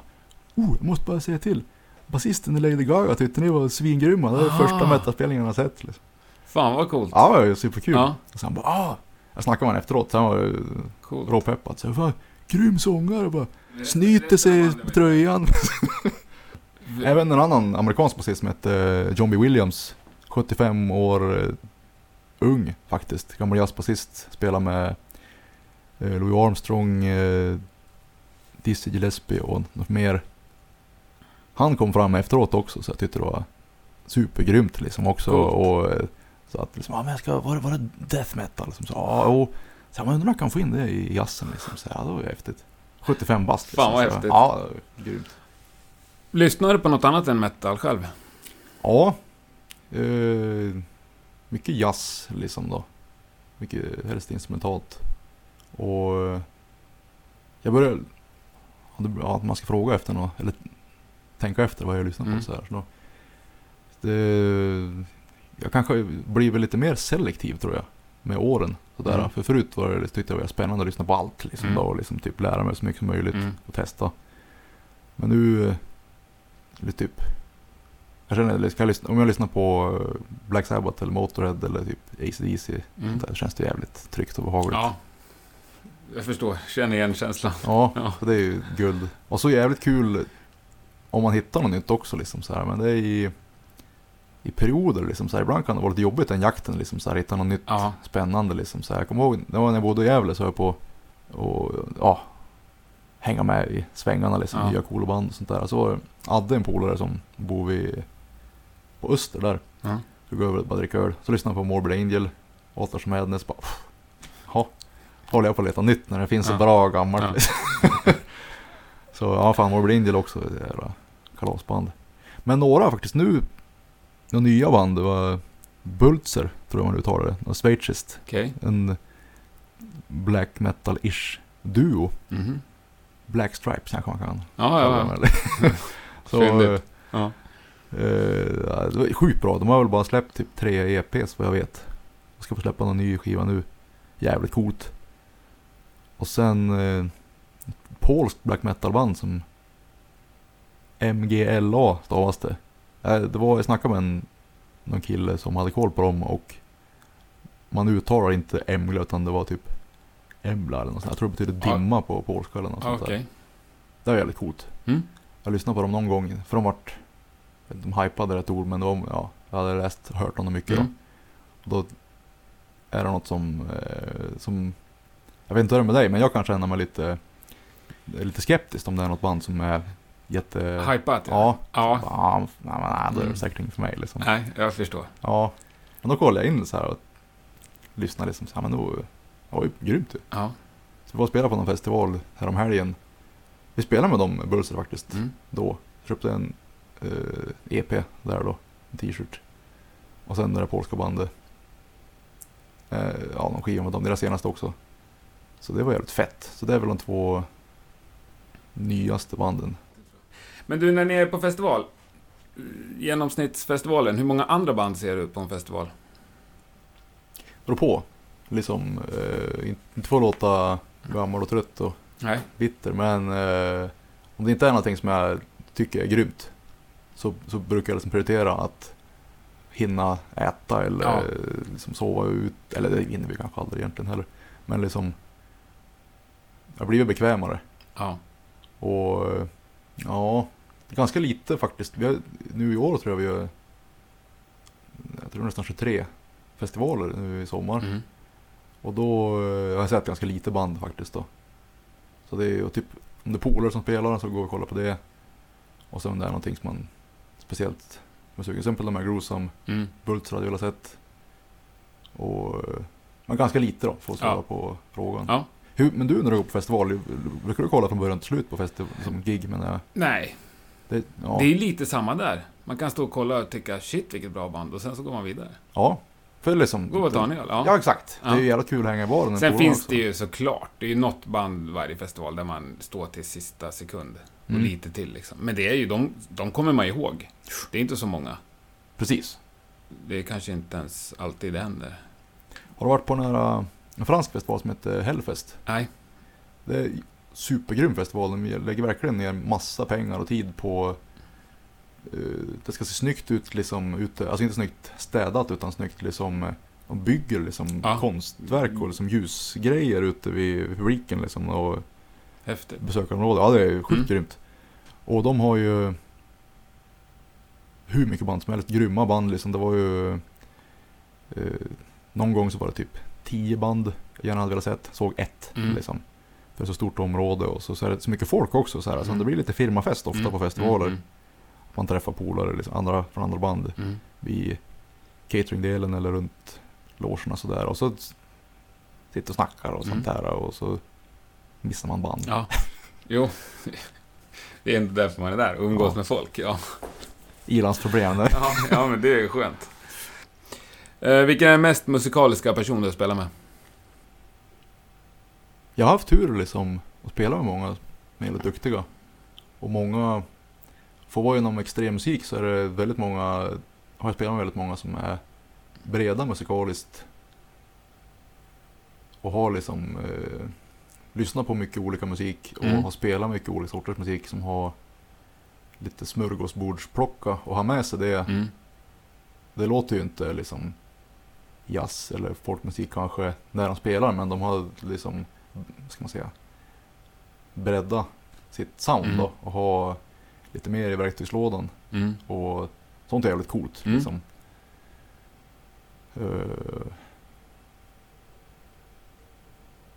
Oh, jag måste bara säga till. Basisten i Lady Gaga tyckte ni var svingrymma. Det är Ah. första metalspelningen jag har sett. Liksom. Fan vad coolt. Ja, det var superkul. Ja. Och sen bara ah. Jag snackade med honom efteråt, så han var Coolt. råpeppad. Så bara, grym sångare bara. Snyter sig på tröjan. Även en annan amerikansk basist som hette John B. Williams. 75 år eh, ung faktiskt. Gammal jazzbasist. Spelar med eh, Louis Armstrong, eh, Dizzy Gillespie och något mer. Han kom fram efteråt också så jag tyckte det var supergrymt liksom också. Coolt. Och, eh, så att liksom, ja men jag ska, var, det- var det death metal? Liksom, så, ja, och, så jag undrar om jag kan få in det i jazzen liksom. Så, ja, det var ju häftigt. 75 bast liksom. Fan, vad så, häftigt. Ja, grymt. Lyssnar du på något annat än metal själv? Ja. Eh, mycket jazz liksom då. Mycket helst instrumentalt. Och jag började, ja, att man ska fråga efter något, eller tänka efter vad jag lyssnar på Mm. så här. Så då, det, jag kanske blir väl lite mer selektiv tror jag. Med åren. Sådär. Mm. För förut var det, tyckte jag det var spännande att lyssna på allt. Liksom, Mm. då, och liksom typ lära mig så mycket som möjligt Mm. och testa. Men nu, typ, jag känner, ska jag lyssna, om jag lyssnar på eh, Black Sabbath eller Motorhead eller typ AC/DC Mm. där känns det jävligt tryggt och behagligt. Ja. Jag förstår. Känner igen känslan. Ja, Ja. det är ju guld. Och så jävligt kul om man hittar något nytt också liksom så här. Men det är i, i perioder liksom så här. Ibland kan det vara lite jobbigt den jakten liksom så här. Hitta något nytt Ja. spännande liksom så här. Jag kommer ihåg, det var när jag bodde i Gävle så höll jag på och ja, hänga med i svängarna liksom. Ja. Nya coola band och sånt där. Så var det Adde, en polare som bor vid, på Öster där. Ja. Så går jag över och bara dricka öl. Så lyssnar jag på Morbid Angel, Atlas Madness. Bara, pff, ja, håller jag på att leta nytt när det finns så bra gammalt. Liksom. så ja, fan Morbid Angel också, det jävla kalasband. Men några faktiskt nu, några nya band, det var Bultzer, tror jag man uttalar det. Något schweiziskt. Okej. En black metal-ish duo. Mhm. Black Stripes kanske man kan Ja, ja, ja. Så. Ja. eh, ja, det var sjukt bra. De har väl bara släppt typ tre EPs vad jag vet. Jag ska få släppa någon ny skiva nu. Jävligt coolt. Och sen eh, ett polskt black metal-band som MGLA stavas det. Eh, det var, jag snackade med en, någon kille som hade koll på dem och man uttalar inte Emgla utan det var typ Embla eller något sånt. Jag tror det betyder dimma på polska eller något sånt där. Det var jävligt coolt. Mm. Jag lyssnade på dem någon gång, för de vart... De hypade rätt ord, men de, ja, jag hade läst hört om dem mycket. Mm. Då. då är det något som, eh, som... Jag vet inte hur det är med dig, men jag kan känna mig lite, lite skeptisk om det är något band som är jätte... Hypat, Ja. Ja. Ja, nej, men nej, då är det Mm. säkert inget för mig liksom. Nej, jag förstår. Ja. Men då kollade jag in så här och lyssnade liksom så här, men då... Det var ju grymt ju. Ja. Så vi var och spelade på någon festival härom helgen. Vi spelade med dem, Bulser faktiskt. Mm. då. Köpte en eh, EP där då, en t-shirt. Och sen det där polska bandet. Eh, ja, de skivan med dem, deras senaste också. Så det var jävligt fett. Så det är väl de två nyaste banden. Men du, när ni är på festival, genomsnittsfestivalen, hur många andra band ser du på en festival? Beror på. Liksom, eh, inte få låta gammal och trött och Nej. bitter. Men eh, om det inte är någonting som jag tycker är grymt. Så, så brukar jag liksom prioritera att hinna äta eller Ja. liksom sova ut. Eller det hinner vi kanske aldrig egentligen heller. Men liksom. Jag blir bekvämare. Ja. Och ja, ganska lite faktiskt. Vi har, nu i år tror jag vi har, jag tror nästan 23 festivaler nu i sommar. Mm. Och då eh, har jag sett ganska lite band faktiskt då. Så det är ju typ, om det är polare som spelar så går vi och kollar på det. Och sen om det är någonting som man speciellt är sugen. Till exempel de här Gruesome, Mm. Bults hade jag velat sett. Och, men ganska lite då, för att svara Ja. på frågan. Ja. Hur, men du när du går på festival, brukar du kolla från början till slut på festival, som gig menar jag? Nej. Det, ja. Det är lite samma där. Man kan stå och kolla och tycka shit vilket bra band och sen så går man vidare. ja. För liksom... Går en öl. Ja. Ja, exakt. Det är Ja. ju jävla kul att hänga i baren. Sen finns också. det ju såklart, det är ju något band varje festival där man står till sista sekund. Och Mm. lite till liksom. Men det är ju, de, de kommer man ihåg. Det är inte så många. Precis. Det är kanske inte ens alltid det händer. Har du varit på äh, en fransk festival som heter Hellfest? Nej. Det är en supergrym festival. De lägger verkligen ner massa pengar och tid på eh, det ska se snyggt ut liksom ute, alltså inte snyggt städat utan snyggt liksom eh, de bygger liksom Ja. konstverk och liksom ljusgrejer ute vid publiken liksom och Häftigt. besökarområde. Ja det är sjukt Mm. grymt. Och de har ju hur mycket band som helst, grymma band liksom. Det var ju eh, någon gång så var det typ tio band jag gärna hade velat sett. Såg ett Mm. liksom. För så stort område och så, så är det så mycket folk också så här. Så Mm. det blir lite firmafest ofta Mm, på festivaler. Mm, Man träffar polare liksom, andra från andra band mm, vid cateringdelen eller runt logerna sådär. Och så sitter och snackar och sånt Mm. där och så missar man band. Ja. Jo. Det är inte därför man är där, umgås Ja. med folk. Ja. Ilandsproblem där. Ja, ja, men det är skönt. Eh, vilken är den mest musikaliska person du spelar med? Jag har haft tur liksom att spela med många som är väldigt duktiga. Och många, får vara inom extremmusik så är det väldigt många, har jag spelat med väldigt många som är breda musikaliskt. Och har liksom eh, lyssnat på mycket olika musik och Mm. har spelat mycket olika sorters musik som har lite smörgåsbordsplocka och har med sig det. Mm. Det låter ju inte liksom jazz eller folkmusik kanske när de spelar men de har liksom, ska man säga, bredda sitt sound Mm. då och ha lite mer i verktygslådan Mm. och sånt är jävligt coolt Mm. liksom. Eh,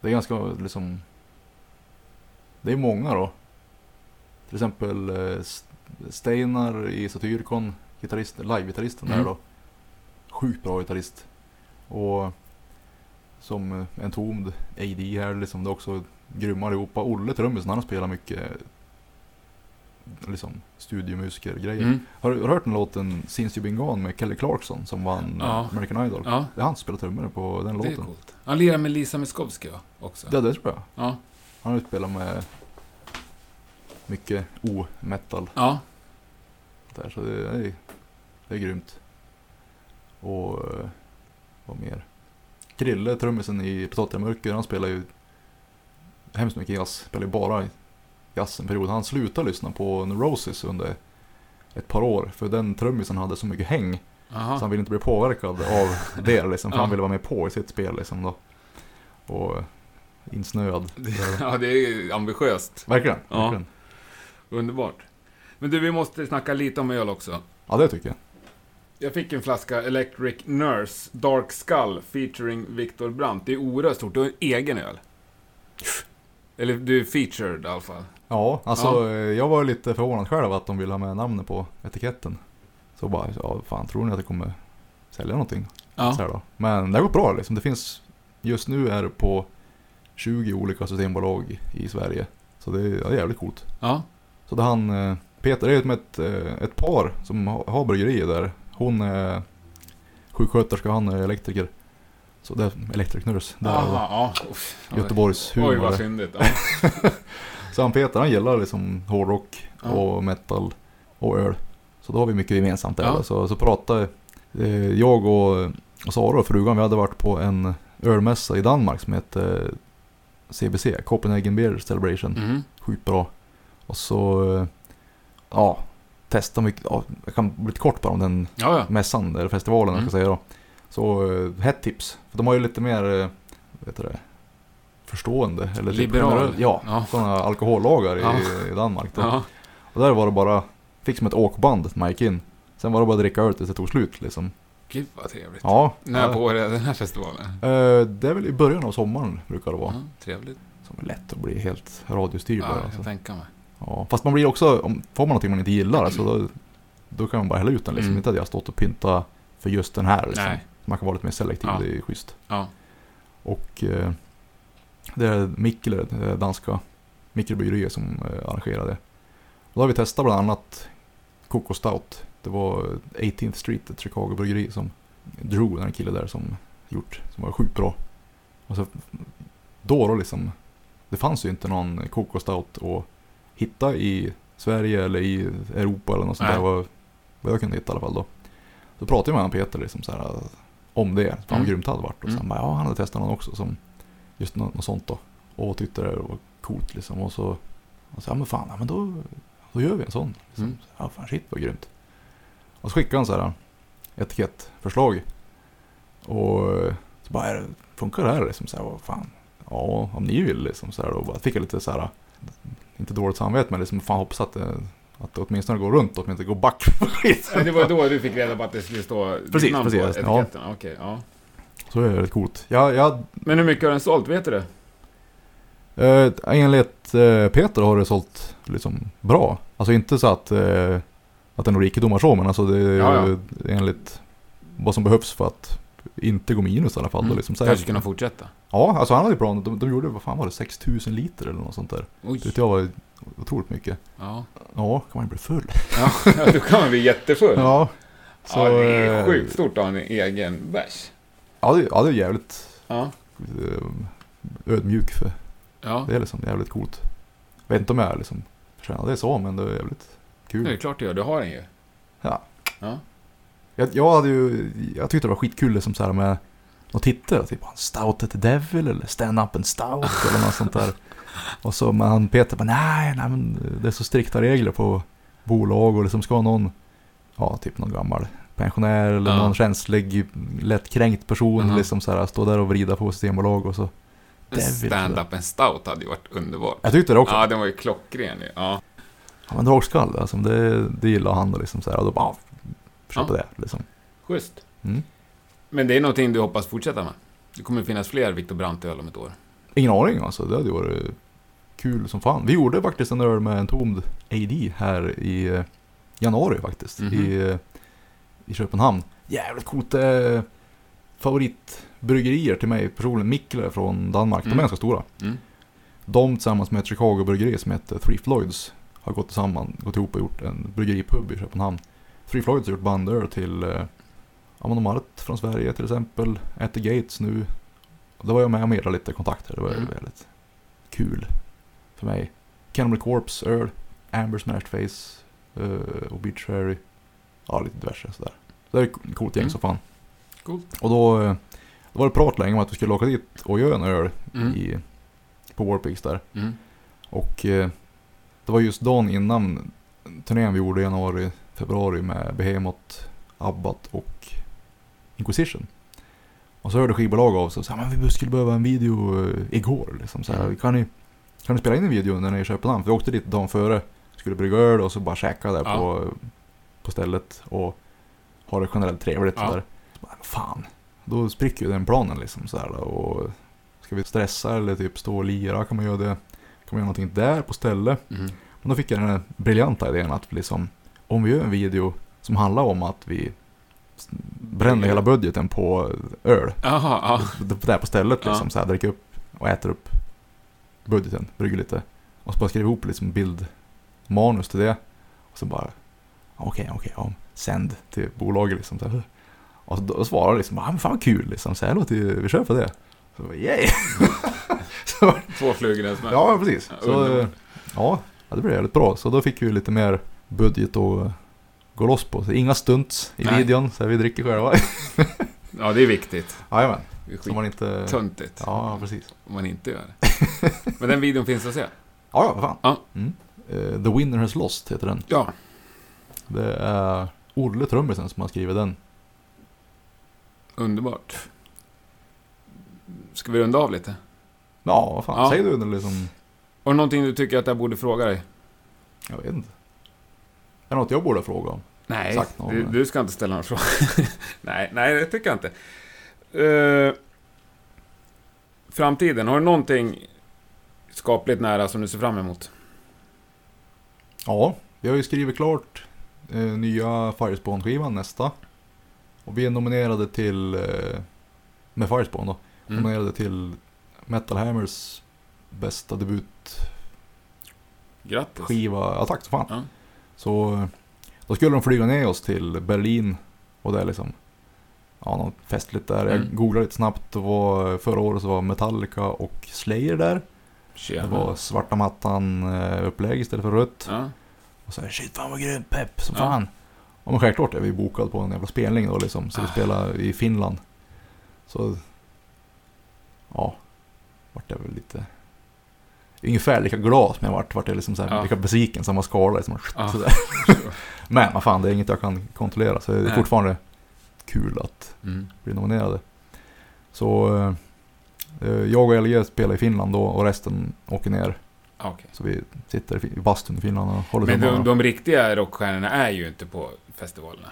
det är ganska liksom, det är många då. Till exempel S- Steinar i Satyrkon, gitarrist, live-gitarristen Mm. där då. Sjukt bra gitarrist. Och som en tomd AD här liksom, det är också grymma allihopa. Olle trummisen, han har spelat mycket liksom studiomusiker-grejer. Mm. Har, du- hört den låten Since You've Been Gone med Kelly Clarkson som vann Ja. American Idol? Ja, Det är han som spelar trummor på den det är låten. coolt. Han lirar med Lisa Miskovsky? Också. Ja, det tror jag. Ja. Han har spelat med mycket o-metal Ja. där, så det är, det är grymt. Och eh, vad mer? Krille, trummisen i Potatis i mörker, han spelar ju hemskt mycket jazz. Spelar ju bara jazz en period. Han slutade lyssna på Neurosis under ett par år. För den trummisen hade så mycket häng. Så Aha. han ville inte bli påverkad av det liksom. För han ville vara med på i sitt spel liksom då. Och insnöad. Ja, det är ambitiöst. Verkligen. Ja. verkligen. Underbart. Men du, vi måste snacka lite om öl också. Ja, det tycker jag. Jag fick en flaska Electric Nurse Dark Skull featuring Viktor Brandt. Det är oerhört stort. Du har en egen öl. Eller du är featured i alla fall. Ja, alltså eh, jag var lite förvånad själv att de ville ha med namnet på etiketten. Så bara, ja fan tror ni att det kommer sälja någonting? Så Ja. här då. Men det har gått bra liksom. Det finns, just nu är det på 20 olika systembolag i Sverige. Så det är, ja, jävligt coolt. Ja. Så det han, eh, Peter, det är som ett, eh, ett par som ha- har bryggerier där. Hon är sjuksköterska, han är elektriker. Så det är Aha, ja. Uff. Göteborgs humor. Oj, vad där. fyndigt. Ja. Så han Peter, han gillar liksom hårdrock Ja. och metal och öl. Så då har vi mycket gemensamt där. Ja. Så, så pratade eh, jag och, och Sara och frugan, vi hade varit på en ölmässa i Danmark som heter CBC, Copenhagen Beer Celebration. Mhm. Sjukt bra. Och så, eh, ja, testa mycket, ja, jag kan bli lite kort bara om den Ja, ja. mässan, eller festivalen Mm. jag ska säga då. Så eh, hett tips. För de har ju lite mer, eh, vet du det, förstående. Eller typ Liberal. generell- Ja, Ja. sådana alkohollagar Ja. i, i Danmark. Då. Och där var det bara, fick som ett åkband när man gick in. Sen var det bara att dricka öl tills det tog slut liksom. Gud vad trevligt. Ja. När på året är den här festivalen? Eh, det är väl i början av sommaren brukar det vara. Trevligt. Som är lätt att bli helt radiostyrd Ja, bara. jag Alltså. kan tänka mig. Ja, fast man blir också, om, får man någonting man inte gillar, alltså, då, då kan man bara hälla ut den liksom. Mm. Inte att jag har stått och pynta för just den här liksom. Nej. Man kan vara lite mer selektiv, Ja. det är schysst. Ja. Och eh, det är Mikkeler, det är danska mikrobryggeriet som eh, arrangerar det. Då har vi testat bland annat Coco Stout. Det var 18th Street, ett Chicago bryggeri som Drew, den kille där som gjort, som var sjukt bra. Och så då då liksom, det fanns ju inte någon Coco Stout att hitta i Sverige eller i Europa eller något sånt Nej. där. Vad, vad jag kunde hitta i alla fall då. Så pratade jag med han Peter liksom så här, om det, fan vad Mm. grymt det hade varit. Och så Mm. bara, ja han hade testat någon också som, just något, något sånt då. Och tyckte det var coolt liksom. Och så, och så ja men fan, ja, men då, då gör vi en sån. Liksom. Mm. Ja fan shit vad grymt. Och så skickade han så här etikettförslag. Och eh, så bara, "Är det- funkar det här liksom? Så här, vad fan. Ja, om ni vill liksom. Så här, då bara fick jag lite så här, inte dåligt samvete men liksom fan hoppas att det, att det åtminstone går runt, inte går back på. Ja, Det var då du fick reda på att det skulle stå Precis, namn precis, på ja. etiketten? Okej, ja. Så är det rätt coolt. Jag, jag, Men hur mycket har den sålt, vet du det? eh, enligt eh, Peter har det sålt liksom bra. Alltså inte så att, eh, att det är några rikedomar så, men alltså det är Ja, ju enligt vad som behövs för att inte gå minus i alla fall. Då, Mm. liksom. så Kanske kunna fortsätta? Ja, alltså han hade ju plan. De, de gjorde, vad fan var det, 6000 liter eller något sånt där. Oj. Det jag var otroligt mycket. Ja. Ja, kan man ju bli full. Ja, då kan man bli jättefull. Ja. ja, det är eh, sjukt stort att ha en egen bärs. Ja, det, ja, det är jävligt Ja. eh, ödmjuk för. Ja, Det är liksom jävligt coolt. Jag vet inte om jag liksom förtjänar det så, men det är jävligt det är kul. klart du gör. Du har den ju. Ja. Ja. Jag, jag hade ju, jag tyckte det var skitkul liksom så här med något titel, typ Stout at the Devil eller Stand Up and Stout eller något sånt där. Och så men han Peter bara nej, nej men det är så strikta regler på bolag och liksom ska någon, ja typ någon gammal pensionär eller Ja. någon känslig, lättkränkt person Mhm. liksom så här stå där och vrida på Systembolag och så. Devil, stand-up en stout hade ju varit underbart. Jag tyckte det också. Ja, den var ju klockren ju. Ja. Ja men dragskall, alltså, det, det gillar han liksom så här, och då bara, köpa Ja. det liksom. Schysst. Mm. Men det är någonting du hoppas fortsätta med? Det kommer finnas fler Viktor Brandt-öl om ett år. Ingen aning alltså, det hade varit kul som fan. Vi gjorde faktiskt en öl med en tomd AD här i eh, januari faktiskt. Mhm. I, eh, I Köpenhamn. Jävligt coolt. Eh, favoritbryggerier till mig personligen. Mikler från Danmark. De Mm. är ganska stora. Mm. De tillsammans med ett Chicago-bryggeri som heter Three Floyds har gått tillsammans, gått ihop och gjort en bryggeripub i Köpenhamn. Three Floyds har gjort bandöl till, eh, ett från Sverige till exempel, At the Gates nu. Och Då var jag med och medlade lite kontakter, det var Mm. väldigt kul för mig. Cannibal Corpse, öl, Amber Smashed Face eh, Cherry. Ja, lite diverse sådär. Så det är ett coolt gäng Mm. som fan. Coolt. Och då, eh, då var det prat länge om att vi skulle åka dit och göra en öl Mm. i, på Warpigs där. Mm. Och eh, det var just dagen innan turnén vi gjorde i januari, februari med Behemoth, Abbat och Inquisition. Och så hörde skivbolag av sig och sa men vi skulle behöva en video eh, igår. Liksom, så här, Mm. kan, ni, kan ni spela in en video när ni är i Köpenhamn? För vi åkte dit dagen före, skulle brygga öl och så bara käka där Ja. på, på stället och ha det generellt trevligt. Ja. Så där. Så bara, fan, då spricker ju den planen liksom. Så här, och ska vi stressa eller typ stå och lira kan man göra det. Kan man göra någonting där på stället. Mm. Men då fick jag den här briljanta idén att liksom, om vi gör en video som handlar om att vi bränner hela budgeten på öl. Ja. D- Där på stället liksom, så här, dricker upp och äter upp budgeten, brygger lite. Och så bara skriva ihop liksom bildmanus till det. Och så bara, okej, okej, ja, sänd till bolaget liksom. Så här. Och så då svarar liksom, ah, men fan kul liksom, så här låter vi kör på det. Så bara, yay! så, Två flugor i en smäll. Ja, precis. Ja, Så, ja, det blev jävligt bra. Så då fick vi lite mer budget att gå loss på. Så inga stunts i Nej. videon, så vi dricker själva. Ja, det är viktigt. Jajamän, så man inte... skittöntigt Ja, precis. om man inte gör det. Men den videon finns att se. Ja, ja, vad fan. Ja. Mm. Eh, The Winner Has Lost heter den. Ja. Det är Olle trummisen som har skrivit den. Underbart. Ska vi runda av lite? Ja, vad fan. Ja. Säg du liksom... Har du någonting du tycker att jag borde fråga dig? Jag vet inte. Är det något jag borde fråga om? Nej, Sagt någon. du, du ska inte ställa någon fråga. nej, nej, det tycker jag inte. Eh, framtiden, har du någonting skapligt nära som du ser fram emot? Ja, vi har ju skrivit klart eh, nya Firespawn-skivan nästa. Och vi är nominerade till, eh, med Firespawn då, Mm. nominerade till Metal Hammers bästa debut Grattis. skiva. Ja tack så fan. Ja. Så då skulle de flyga ner oss till Berlin och det är liksom Ja, något festligt där. Jag Mm. googlade lite snabbt. Det var, förra året så var Metallica och Slayer där. Det Tjena. var svarta mattan eh, upplägg istället för rött. Ja. Och så här, shit fan vad grymt, pepp som Ja. fan. Ja men självklart är vi bokade på en jävla spelning då liksom. Så vi Ah. spelar i Finland. Så, ja, vart jag väl lite Ungefär lika glad som jag vart, vart jag liksom såhär, Ja. lika besviken, samma skala liksom. Ja. Men vad fan, det är inget jag kan kontrollera. Så det är Nej. fortfarande kul att Mm. bli nominerade. Så eh, jag och LG spelar i Finland då och resten åker ner. Okej. Så vi sitter i bastun i Finland och håller Men de, de riktiga rockstjärnorna är ju inte på festivalerna.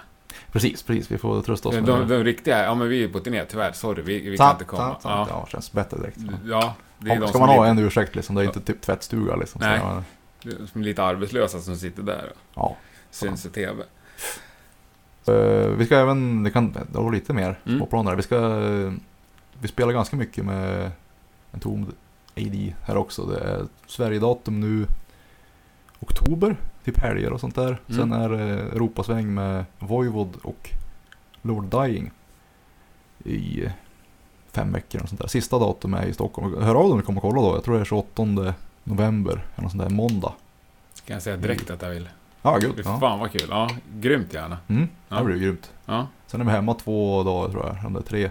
Precis, precis. Vi får trösta oss De, med de, det. riktiga, ja men vi är på turné, tyvärr. Sorry, vi, vi kan Sant, inte komma. sant, sant. Ja. Ja, känns bättre direkt. ja, det är Ja, de ska man ha en ursäkt liksom, det är inte typ tvättstuga liksom. Nej. Ja, som lite arbetslösa som sitter där och ja. syns i TV. Eh, vi ska även, det kan, det var lite mer Mm. småplaner. Vi ska, vi spelar ganska mycket med en tom AD här också. Det är Sverigedatum nu oktober, typ helger och sånt där. Mm. Sen är det Europasväng med Voivod och Lord Dying i eh, fem veckor och sånt där. Sista datum är i Stockholm. Hör av dig om du kommer kolla då. Jag tror det är 28 november, eller något sånt där, måndag. Kan jag säga direkt att jag vill. Ja, gud. Ja. Fan vad kul. Ja, grymt gärna. Mm, Ja. det blir grymt. Ja. Sen är vi hemma två dagar tror jag, eller tre.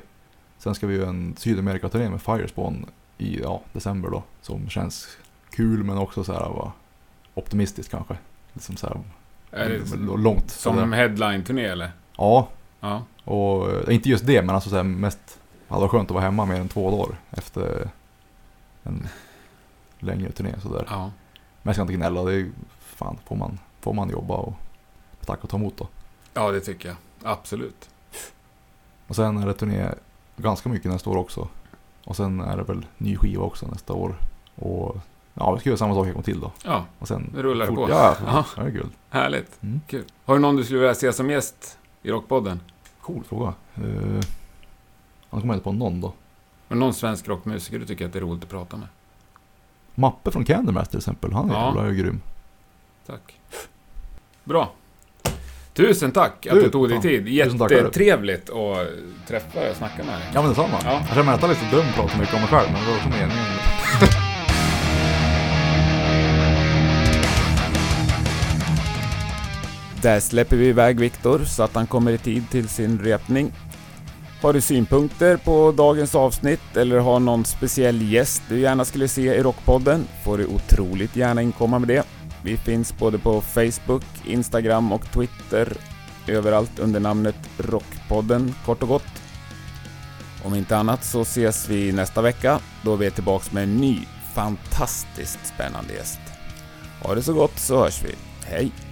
Sen ska vi göra en Sydamerika-turné med Firespawn i ja, december då. Som känns kul men också så här var optimistiskt kanske. Liksom så här, Är det långt. som sådär. headline-turné eller? Ja, Ja. och eh, inte just det men alltså så här, mest hade varit skönt att vara hemma mer än två dagar efter en längre turné sådär. Ja. Men jag ska inte gnälla, det är fan får man, får man jobba och tacka och ta emot då. Ja, det tycker jag. Absolut. Och sen är det turné ganska mycket nästa år också. Och sen är det väl ny skiva också nästa år. Och ja, vi ska göra samma sak en gång till då. Ja, Och sen Nu rullar det fort- på. Ja, Ja. det är kul. härligt. Mm. Kul. Har du någon du skulle vilja se som gäst i Rockpodden? Cool fråga. Uh, han kommer inte på någon då. Du någon svensk rockmusiker du tycker att det är roligt att prata med? Mappe från Candlemass till exempel. Han är Ja. jävla grym. Tack. Bra. Tusen tack att Du, du tog dig tid. Jättetrevligt att träffa dig och snacka med dig. Ja men detsamma. Ja. Jag känner mig nästan lite dum att prata mycket om mig själv. Men det var också meningen. Där släpper vi iväg Viktor så att han kommer i tid till sin repning. Har du synpunkter på dagens avsnitt eller har någon speciell gäst du gärna skulle se i Rockpodden får du otroligt gärna inkomma med det. Vi finns både på Facebook, Instagram och Twitter. Överallt under namnet Rockpodden kort och gott. Om inte annat så ses vi nästa vecka då vi är tillbaks med en ny fantastiskt spännande gäst. Ha det så gott så hörs vi. Hej!